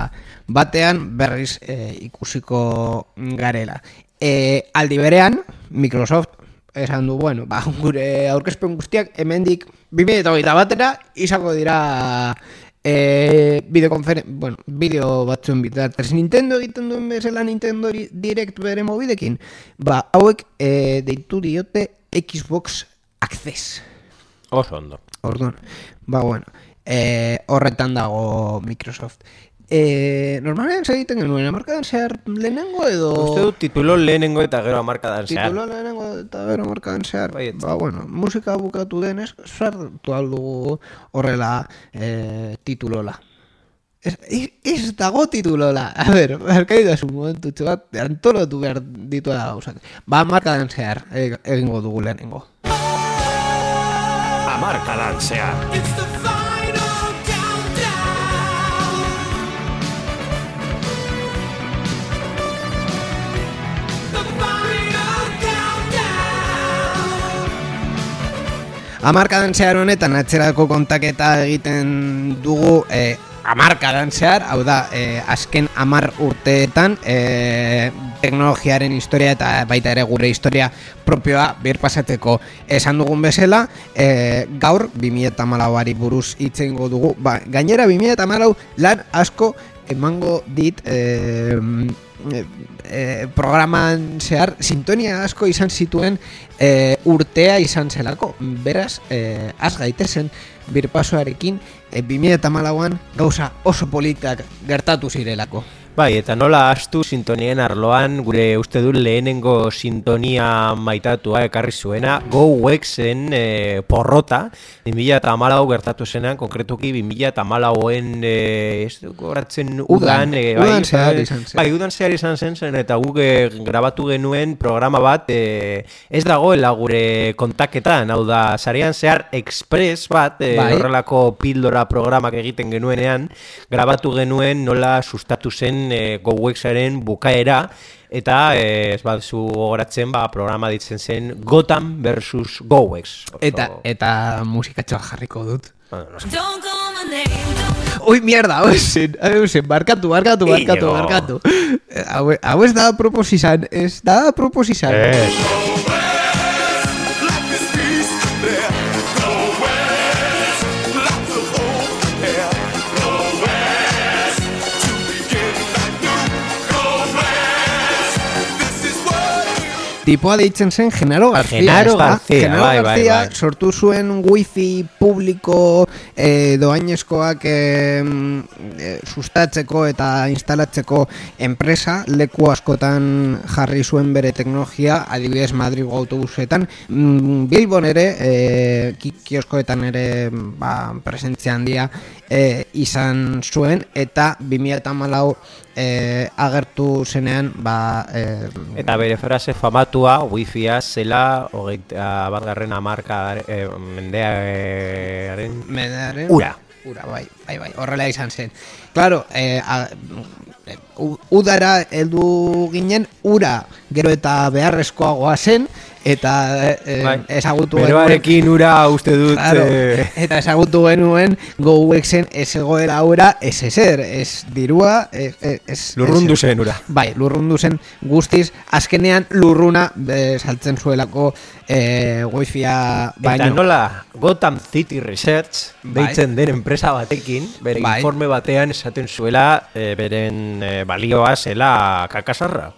batean berriz e, ikusiko garela. E, aldi berean, Microsoft esan du, bueno, ba, gure aurkezpen guztiak hemendik 2008 batera izango dira e, bideokonferen, bueno, bideo batzuen bitartez Nintendo egiten duen bezala Nintendo Di- Direct bere mobidekin, ba, hauek e, deitu diote Xbox Access. Oso ondo. Orduan, ba, bueno, e, horretan dago Microsoft. E, normalean zer egiten genuen, amarkadan zehar lehenengo edo... Uste dut titulo lehenengo eta gero amarkadan zehar. Titulo lehenengo eta gero markadan zehar. Baietz. Ba, bueno, musika bukatu denez, sartu aldugu horrela e, titulola. Ez, ez, ez dago titulola. A ber, barkai da zu momentutxo bat, antolatu behar ditu da gauzak. Ba, markadan zehar egingo dugu lehenengo. Hamarkadan zehar. Final countdown. Amarkadan zehar honetan atzerako kontaketa egiten dugu e, amarkadan zehar, hau da, e, azken amar urteetan e, teknologiaren historia eta baita ere gure historia propioa birpasateko esan dugun bezala, e, gaur 2008ari buruz hitz egingo dugu, ba, gainera 2008 lan asko emango dit e, e, programan zehar sintonia asko izan zituen e, urtea izan zelako. Beraz, e, az gaitezen birpasoarekin e, 2008an gauza oso politak gertatu zirelako. Bai, eta nola astu sintonien arloan gure uste du lehenengo sintonia maitatua ekarri zuena Go Wexen e, porrota 2008 gertatu zenean, konkretuki 2008en e, ez dut goratzen Udan, udan, e, udan zehar izan zen. Bai, udan zehar izan zen zen eta guk grabatu genuen programa bat e, ez dagoela gure kontaketan, hau da, sarean zehar express bat, e, Bai. horrelako pildora programak egiten genuenean, grabatu genuen nola sustatu zen e, GoWexaren bukaera, eta e, ez bat zu gogoratzen ba, programa ditzen zen Gotham versus GoWex. Eta eta musikatxoa jarriko dut. No. Don't Ui, mierda, hau ezen, hau ezen, barkatu, barkatu, barkatu, barkatu. Eh, Hau, ez da propos izan, ez da propos izan. Ez. Tipoa deitzen zen Genaro García. Genaro? García, Genaro bai, bai, García bai. sortu zuen wifi publiko eh, doainezkoak eh, eh, sustatzeko eta instalatzeko enpresa leku askotan jarri zuen bere teknologia, adibidez Madrigo autobusetan, mm, Bilbon ere, eh, ki- kioskoetan ere ba, presentzia handia eh, izan zuen eta 2014 eh, agertu zenean ba, eh, Eta bere frase famatua, wifia zela, hogeita bat garren amarka e, mendearen Medearen ura. Ura, bai, bai, bai, horrela izan zen. Claro, eh, a, udara heldu ginen, ura gero eta beharrezkoagoa zen, eta eh, Bai. ezagutu Beroarekin ura uste dut... Claro, eh, eta ezagutu genuen GoWexen ez egoera ura ez ezer, ez dirua, ez... ez Lurrundu zen ura. Bai, lurrundu zen guztiz, azkenean lurruna eh, saltzen zuelako eh, wifia Eta baino. nola, Gotham City Research Bai. deitzen den enpresa batekin, bere Bai. informe batean esaten zuela eh, beren eh, balioa zela kakasarra.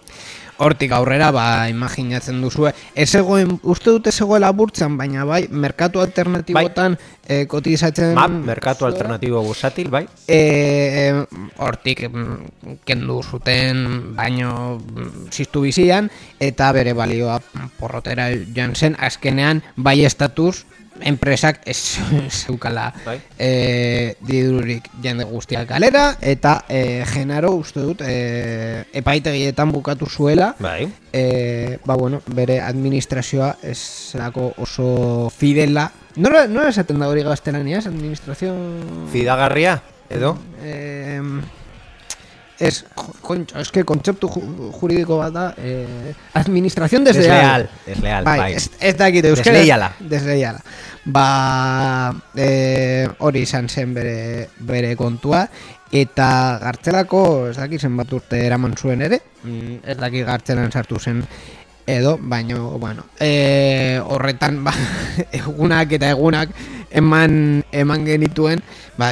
Hortik aurrera, ba, imaginatzen duzue. Ez egoen, uste dut ez egoela burtsan, baina bai, merkatu alternatibotan eh, kotizatzen... Map, merkatu alternatibo bursatil, bai? E, hortik mm, kendu zuten baino mm, ziztu bizian eta bere balioa porrotera joan zen azkenean bai estatuz enpresak ez zeukala Bai. e, dirurik jende guztiak kalera eta e, Genaro uste dut e, epaitegietan bukatu zuela Bai. e, ba bueno, bere administrazioa ez zelako oso fidela Nola, nola esaten da hori gaztelaniaz, administrazio... Fidagarria, edo? Eh, es, concho, es que kontzeptu ju- juridiko bat da eh, administración desleal. Desleal, desleal, bai. bai. Ez, ez dakit euskera. Desleiala. Desleiala. Ba, eh, hori izan zen bere, bere kontua. Eta gartzelako, ez dakit zenbat urte eraman zuen ere, mm, ez dakit gartzelan sartu zen edo, baino, bueno, e, horretan, ba, egunak eta egunak eman, eman genituen, ba,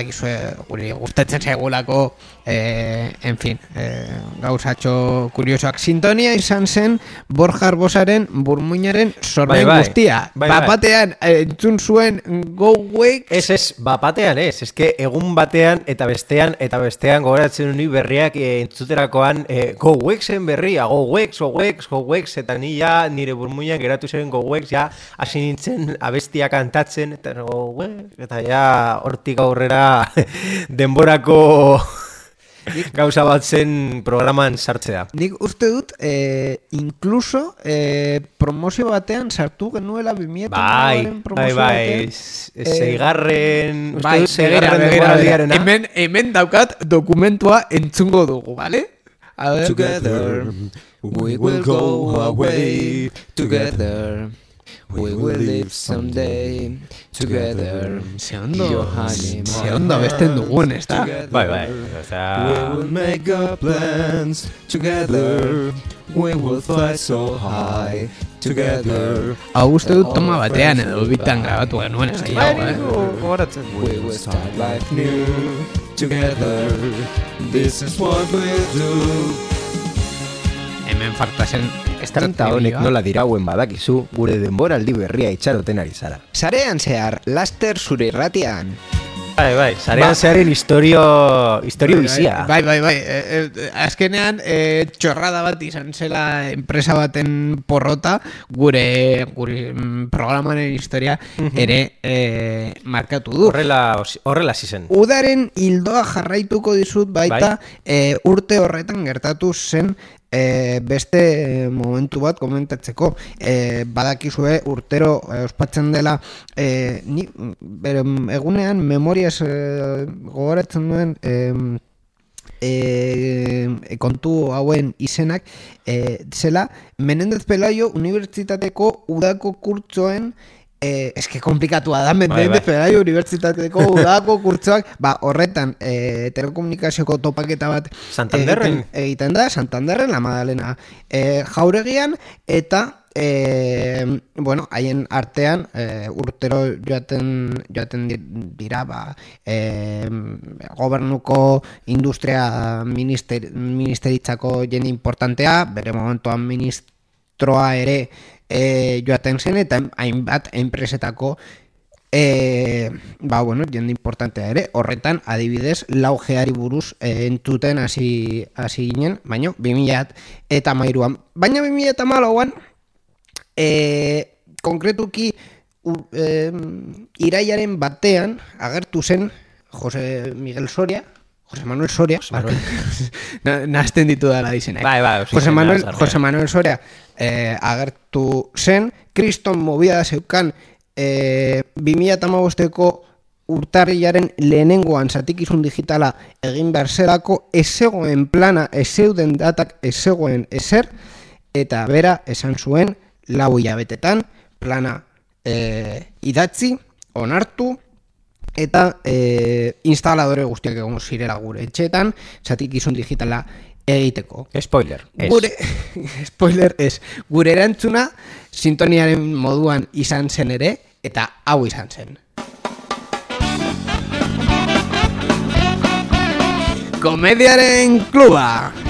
guri gustatzen zaigulako, e, en fin, e, gauzatxo kuriosoak. Sintonia izan zen Borja Arbosaren burmuinaren sormen Bai, bai. guztia. Bai, bai. Bapatean eh, entzun zuen Go Wake, Ez ez, bapatean ez, eske egun batean eta bestean eta bestean gogoratzen ni berriak e, entzuterakoan e, Go Wexen berria, Go Wex, Go Wex, Go Wex, eta ni ja nire burmuinan geratu zen Go Wex, ja hasi nintzen abestia kantatzen, eta Go Wex, eta ja hortik aurrera denborako gauza bat zen programan sartzea. Nik uste dut, eh, incluso eh, promozio batean sartu genuela 2000 Bai, bai, promozio bai, batean. s- Eh, seigarren, uste Bai, dut begira. denboraldiarena. Hemen, hemen daukat dokumentua entzungo dugu, bale? A ver. Together we will go away. Together we will live someday. Together, Ze ondo, ze ondo abesten dugun, ez da? Bai, bai, We osea... will make our plans together. We will fly so high together. Hau uste dut toma batean edo bitan grabatu genuen ez da, eh? gogoratzen. We will start life new together. This is what we'll do. Hemen farta zen Tanta honek estrategia. nola dirauen badakizu, gure denboraldi berria itxaroten ari zara. Sarean zehar, laster zure irratian. Bai, bai, sarean Ba- zearen historio, historio bizia. Bai, bai, bai. E, e, azkenean, e, txorrada bat izan zela enpresa baten porrota, gure, gure mm, programaren historia ere e, markatu du. Horrela, horrela hasi zen. Udaren hildoa jarraituko dizut baita e, urte horretan gertatu zen e, beste e, momentu bat komentatzeko e, badakizue urtero e, ospatzen dela e, ni, bere, egunean memoriaz e, gogoratzen duen e, kontu hauen izenak e, zela Menendez Pelayo Unibertsitateko udako kurtsoen Eh, eske komplikatua da, Menendez bai. Pelayo Unibertsitateko udako kurtsoak, ba, horretan eh, telekomunikazioko topaketa bat Santanderren? egiten, egiten da, Santanderren, la Madalena eh, jauregian, eta eh, bueno, haien artean eh, urtero joaten, joaten di- dira ba, eh, gobernuko industria minister, ministeritzako jende importantea, bere momentuan ministro ministroa ere e, joaten zen eta hainbat enpresetako e, ba, bueno, jende importantea ere, horretan adibidez laugeari buruz e, entzuten hasi hasi ginen, baino 2000 eta mairuan. Baina 2000 eta malauan, e, konkretuki u, e, iraiaren batean agertu zen Jose Miguel Soria, Jose Manuel Soria, Manuel. nazten ditu dara izenak. Bai, bai, Jose Manuel. Jose Manuel Soria eh, agertu zen, kriston movida zeukan eh, 2008ko urtarrilaren lehenengoan zatikizun digitala egin behar zelako ez zegoen plana, ez zeuden datak, ez zegoen ezer, eta bera esan zuen lau hilabetetan plana eh, idatzi, onartu, eta e, instaladore guztiak egon zirela gure etxeetan, zatikizun digitala egiteko. Spoiler. Ez. Gure, spoiler ez, gure erantzuna sintoniaren moduan izan zen ere, eta hau izan zen. Komediaren kluba!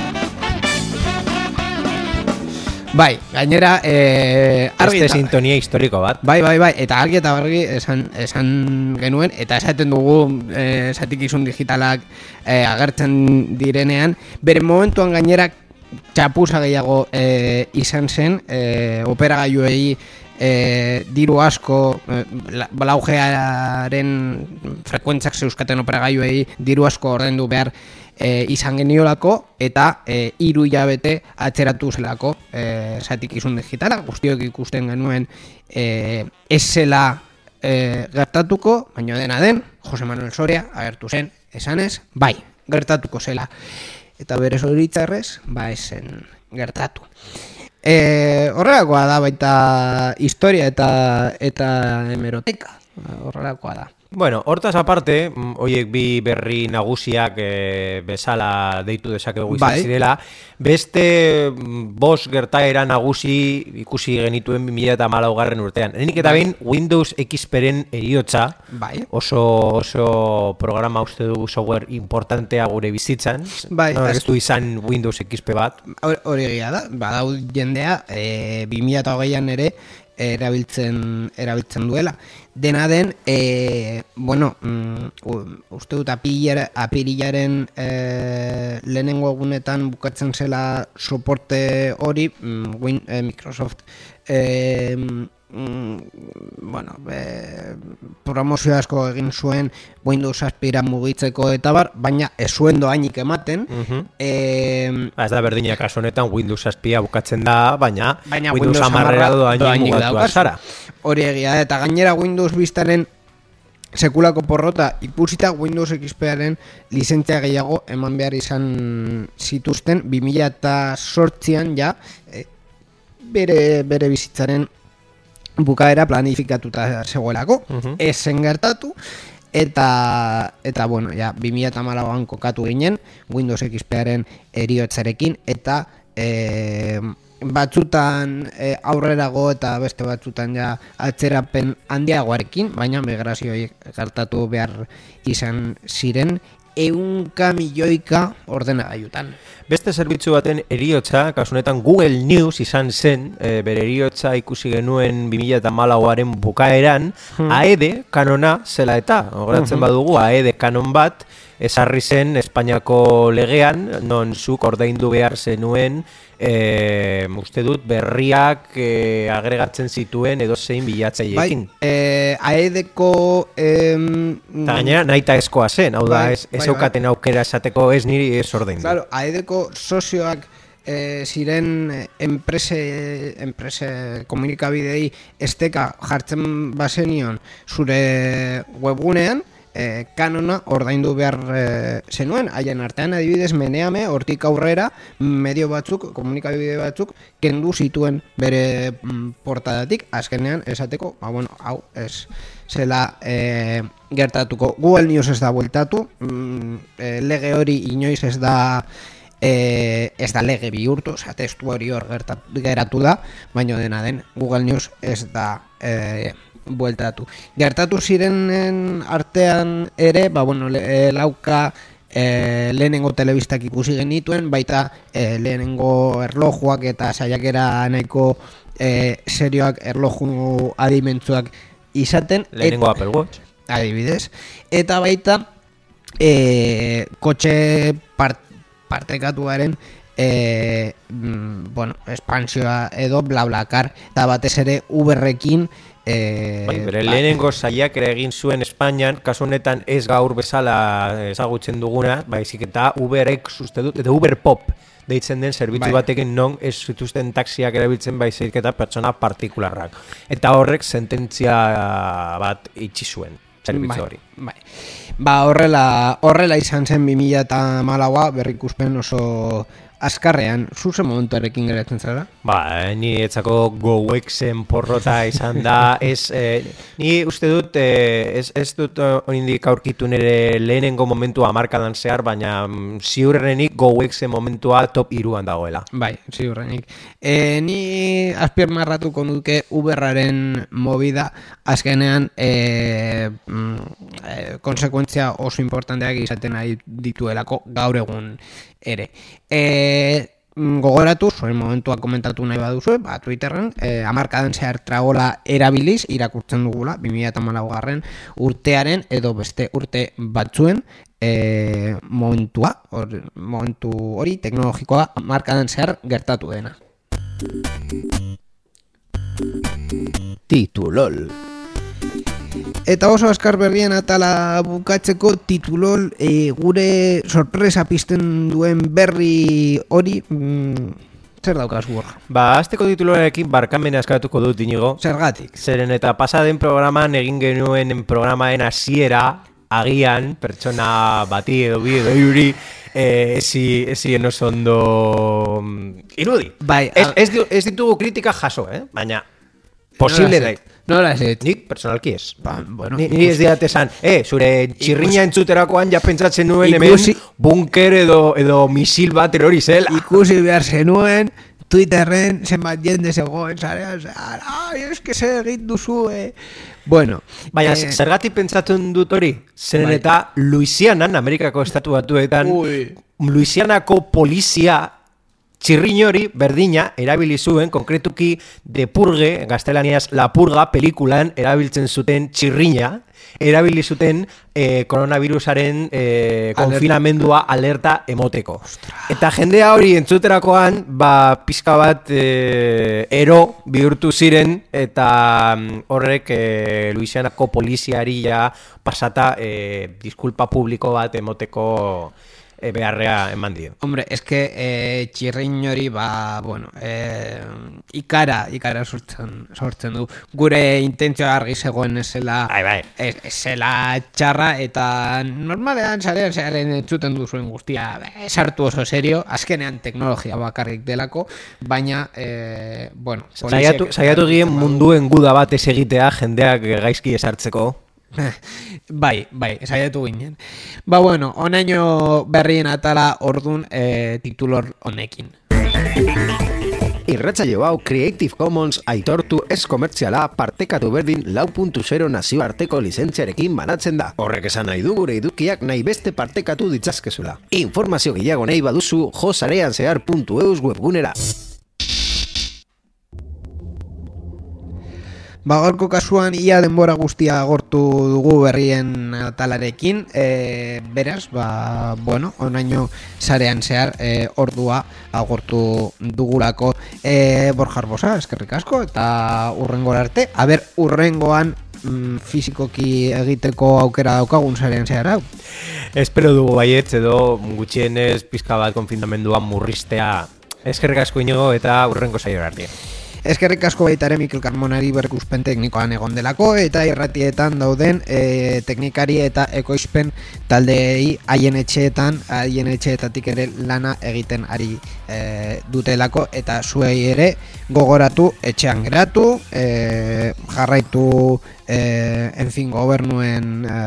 Bai, gainera, eh, argi Este sintonia historiko bat. Bai, bai, bai, eta argi eta bargi esan, esan genuen, eta esaten dugu e, zatikizun digitalak e, agertzen direnean, bere momentuan gainera txapuza gehiago e, izan zen, e, operagailuei e, diru asko, e, la- laugearen frekuentzak zeuskaten operagailuei diru asko ordaindu behar e, izan geniolako eta e, hiru hilabete atzeratu zelako e, zatikizun digitala. Guztiok ikusten genuen e, ez zela e, gertatuko, baina dena den Jose Manuel Soria agertu zen esanez, bai, gertatuko zela. Eta bere zoritzarrez, ba esen gertatu. E, horrelakoa da baita historia eta eta hemeroteka horrelakoa da Bueno, hortaz aparte, mm, hoiek bi berri nagusiak e, bezala deitu dezakegu izan Bai. zirela, beste mm, bos gertaera nagusi ikusi genituen 2008 garren urtean. Enik eta behin Windows XP-ren eriotza, Bai. oso, oso programa uste dugu software importantea gure bizitzan, Bai, no, ez- du izan Windows XP bat, Hor- Hori egia da, badau jendea e, 2008an ere erabiltzen erabiltzen duela. Dena den, e, bueno, mm, uste dut apirilaren e, lehenengo egunetan bukatzen zela soporte hori, mm, Win, e, Microsoft e, mm, bueno, e, promozio asko egin zuen Windows aspira mugitzeko eta bar, baina ez zuen doainik ematen. e, Ba, ez da berdina kasu honetan Windows aspia bukatzen da, baina, Baina Windows, Windows amarrera doainik doainik mugatua zara. Hori egia eta gainera Windows Vistaren sekulako porrota ikusita Windows XP-aren lizentzia gehiago eman behar izan zituzten 2008an ja e, bere, bere bizitzaren bukaera planifikatuta zegoelako, Mhm. ez zen gertatu, eta, eta bueno, ja, 2008an kokatu ginen, Windows XP-aren eriotzarekin, eta e, batzutan e, aurrerago eta beste batzutan ja atzerapen handiagoarekin, baina migrazio horiek gertatu behar izan ziren, eunka milioika ordenagailutan. Beste zerbitzu baten eriotza, kasunetan Google News izan zen, e, bere eriotza ikusi genuen 2008aren bukaeran, AED kanona zela eta, horatzen badugu, AED kanon bat, esarri zen Espainiako legean, non zuk ordaindu behar zenuen, e, uste dut, berriak e, agregatzen zituen edo zein Bai, bilatzaileekin. eh, aedeko... Em, Eta gainera, naita eskoa zen, hau da, Bai, ez, ez bai, eukaten aukera esateko ez niri ez ordaindu. Claro, aedeko sozioak e, ziren enprese, enprese komunikabidei esteka jartzen bazenion zure webgunean, e, kanona ordaindu behar e, zenuen, haien artean adibidez meneame hortik aurrera medio batzuk, komunikabide batzuk kendu zituen bere mm, portadatik, azkenean esateko, ba bueno, hau ez zela e, gertatuko. Google News ez da bueltatu, mm, e, lege hori inoiz ez da e, ez da lege bihurtu, oza, testu hori hor geratu da, baino dena den Google News ez da e, bueltatu. Gertatu zirenen artean ere, ba, bueno, le, e, lauka e, lehenengo telebistak ikusi genituen, baita e, lehenengo erlojuak eta saiakera nahiko e, serioak erloju adimentzuak izaten. Lehenengo Et- Apple Watch. adibidez. Eta baita e, kotxe part, partekatuaren e, mm, bueno, espansioa edo blablakar eta batez ere Uberrekin e, Bai, bere ba- lehenengo saiak ere egin zuen Espainian, kasu honetan ez gaur bezala ezagutzen duguna, baizik eta Uberek uste dut, eta Uber Pop deitzen den zerbitzu Bai. batekin non ez zituzten taxiak erabiltzen baizik eta pertsona partikularrak. Eta horrek sententzia bat itxi zuen, zerbitzu bai, hori. Bai. Ba, horrela, horrela izan zen 2008a berrikuspen oso azkarrean, zuzen momentuarekin geratzen zara? Ba, eh, ni etzako gowexen porrota izan da, ez, eh, ni uste dut, eh, ez, ez dut oindik aurkitu nire lehenengo momentua markadan zehar, baina mm, ziurrenik gowexen momentua top iruan dagoela. Bai, ziurrenik. E, ni azpiermarratuko nuke Uberraren movida azkenean e, mm, e, konsekuentzia oso importanteak izaten ari dituelako gaur egun ere. E, mm, gogoratu, zuen momentua komentatu nahi baduzue, ba, Twitterren, e, amarkadan zehar tragola erabiliz, irakurtzen dugula, 2008 garren urtearen edo beste urte batzuen, e, momentua, or, momentu hori teknologikoa markadan zehar gertatu dena. Titulol. Eta oso askar berrien atala bukatzeko titulol e, gure sorpresa pizten duen berri hori mm, zer daukaz gurra? Ba, azteko tituluarekin barkamena eskatuko dut inigo, Zergatik? zeren eta pasaden programan egin genuen programaen hasiera agian pertsona bati edo bi edo hiuri eh, ezi, ezien oso ondo mm, irudi. Bai, ez, ez, ez ditugu kritika jaso, eh? baina posible da. Nola ez? Nik personalki ez. Ba, bueno, Ni, ni ez diat esan, eh, zure txirrina entzuterakoan ja pentsatzen nuen Ikusi- hemen bunker edo, edo misil bat erori zela. ikusi behar zenuen Twitterren zenbat jende zegoen zarean, zara, ai, eske zer egin duzu, eh? Bueno, Baina, eh, zergatik pentsatzen dut hori? Zeren Bai. eta Louisianan, Amerikako estatu batuetan, Ui. Louisianako polizia txirrin hori berdina erabili zuen, konkretuki de purge, gaztelaniaz la purga pelikulan erabiltzen zuten txirrina, erabili zuten eh, koronavirusaren Alerta. konfinamendua alerta emoteko. Eta jendea hori entzuterakoan, ba, pizka bat eh, ero bihurtu ziren, eta mm, horrek eh, Louisianako poliziari ja pasata eh, diskulpa publiko bat emoteko eh, beharrea eman dio. Hombre, eske eh, txirrin hori, ba, bueno, eh, ikara, ikara sortzen, sortzen du. Gure intentzioa argi zegoen ez zela, Bai, bai. zela txarra, eta normalean zarean zearen entzuten duzuen guztia, sartu oso serio, azkenean teknologia bakarrik delako, baina, eh, bueno, Saiatu, saiatu gien munduen guda bat ez egitea jendeak gaizki esartzeko. bai, bai, saiatu ginen. Ba, bueno, onaino berrien atala ordun eh, titulor honekin. Irratsaio hau Creative Commons aitortu ez komertziala partekatu berdin lau puntu zero nazioarteko lizentziarekin banatzen da. Horrek esan nahi du gure edukiak nahi beste partekatu ditzazkezula. Informazio gehiago nahi baduzu josarean zehar.eus webgunera. Ba, gaurko kasuan ia denbora guztia agortu dugu berrien atalarekin, e, beraz, ba, bueno, onaino sarean zehar e, ordua agortu dugulako e, Borja Arbosa, eskerrik asko, eta urrengora arte, aber, urrengoan mm, fizikoki egiteko aukera daukagun sarean zehar hau. Espero dugu baietz edo gutxienez pizka bat konfinamenduan murristea. Eskerrik asko inigo eta urrengo saio arte. Eskerrik asko baita ere Mikel Carmonari berrikuspen teknikoan egon delako eta irratietan dauden e, teknikari eta ekoizpen taldeei haien etxeetan, haien etxeetatik ere lana egiten ari e, dutelako eta zuei ere gogoratu etxean geratu, e, jarraitu e, en fin, gobernuen e,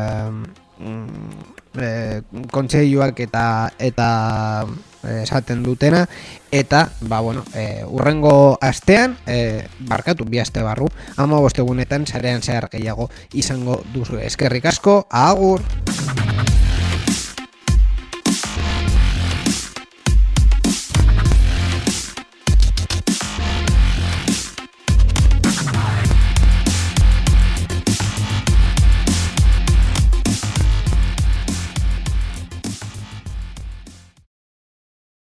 mm, e, kontseiluak eta eta eh, esaten dutena. Eta ba bueno, e, urrengo astean e, barkatu bi aste barru ama bostegunetan sarean zehar gehiago izango duzu. Eskerrik asko agur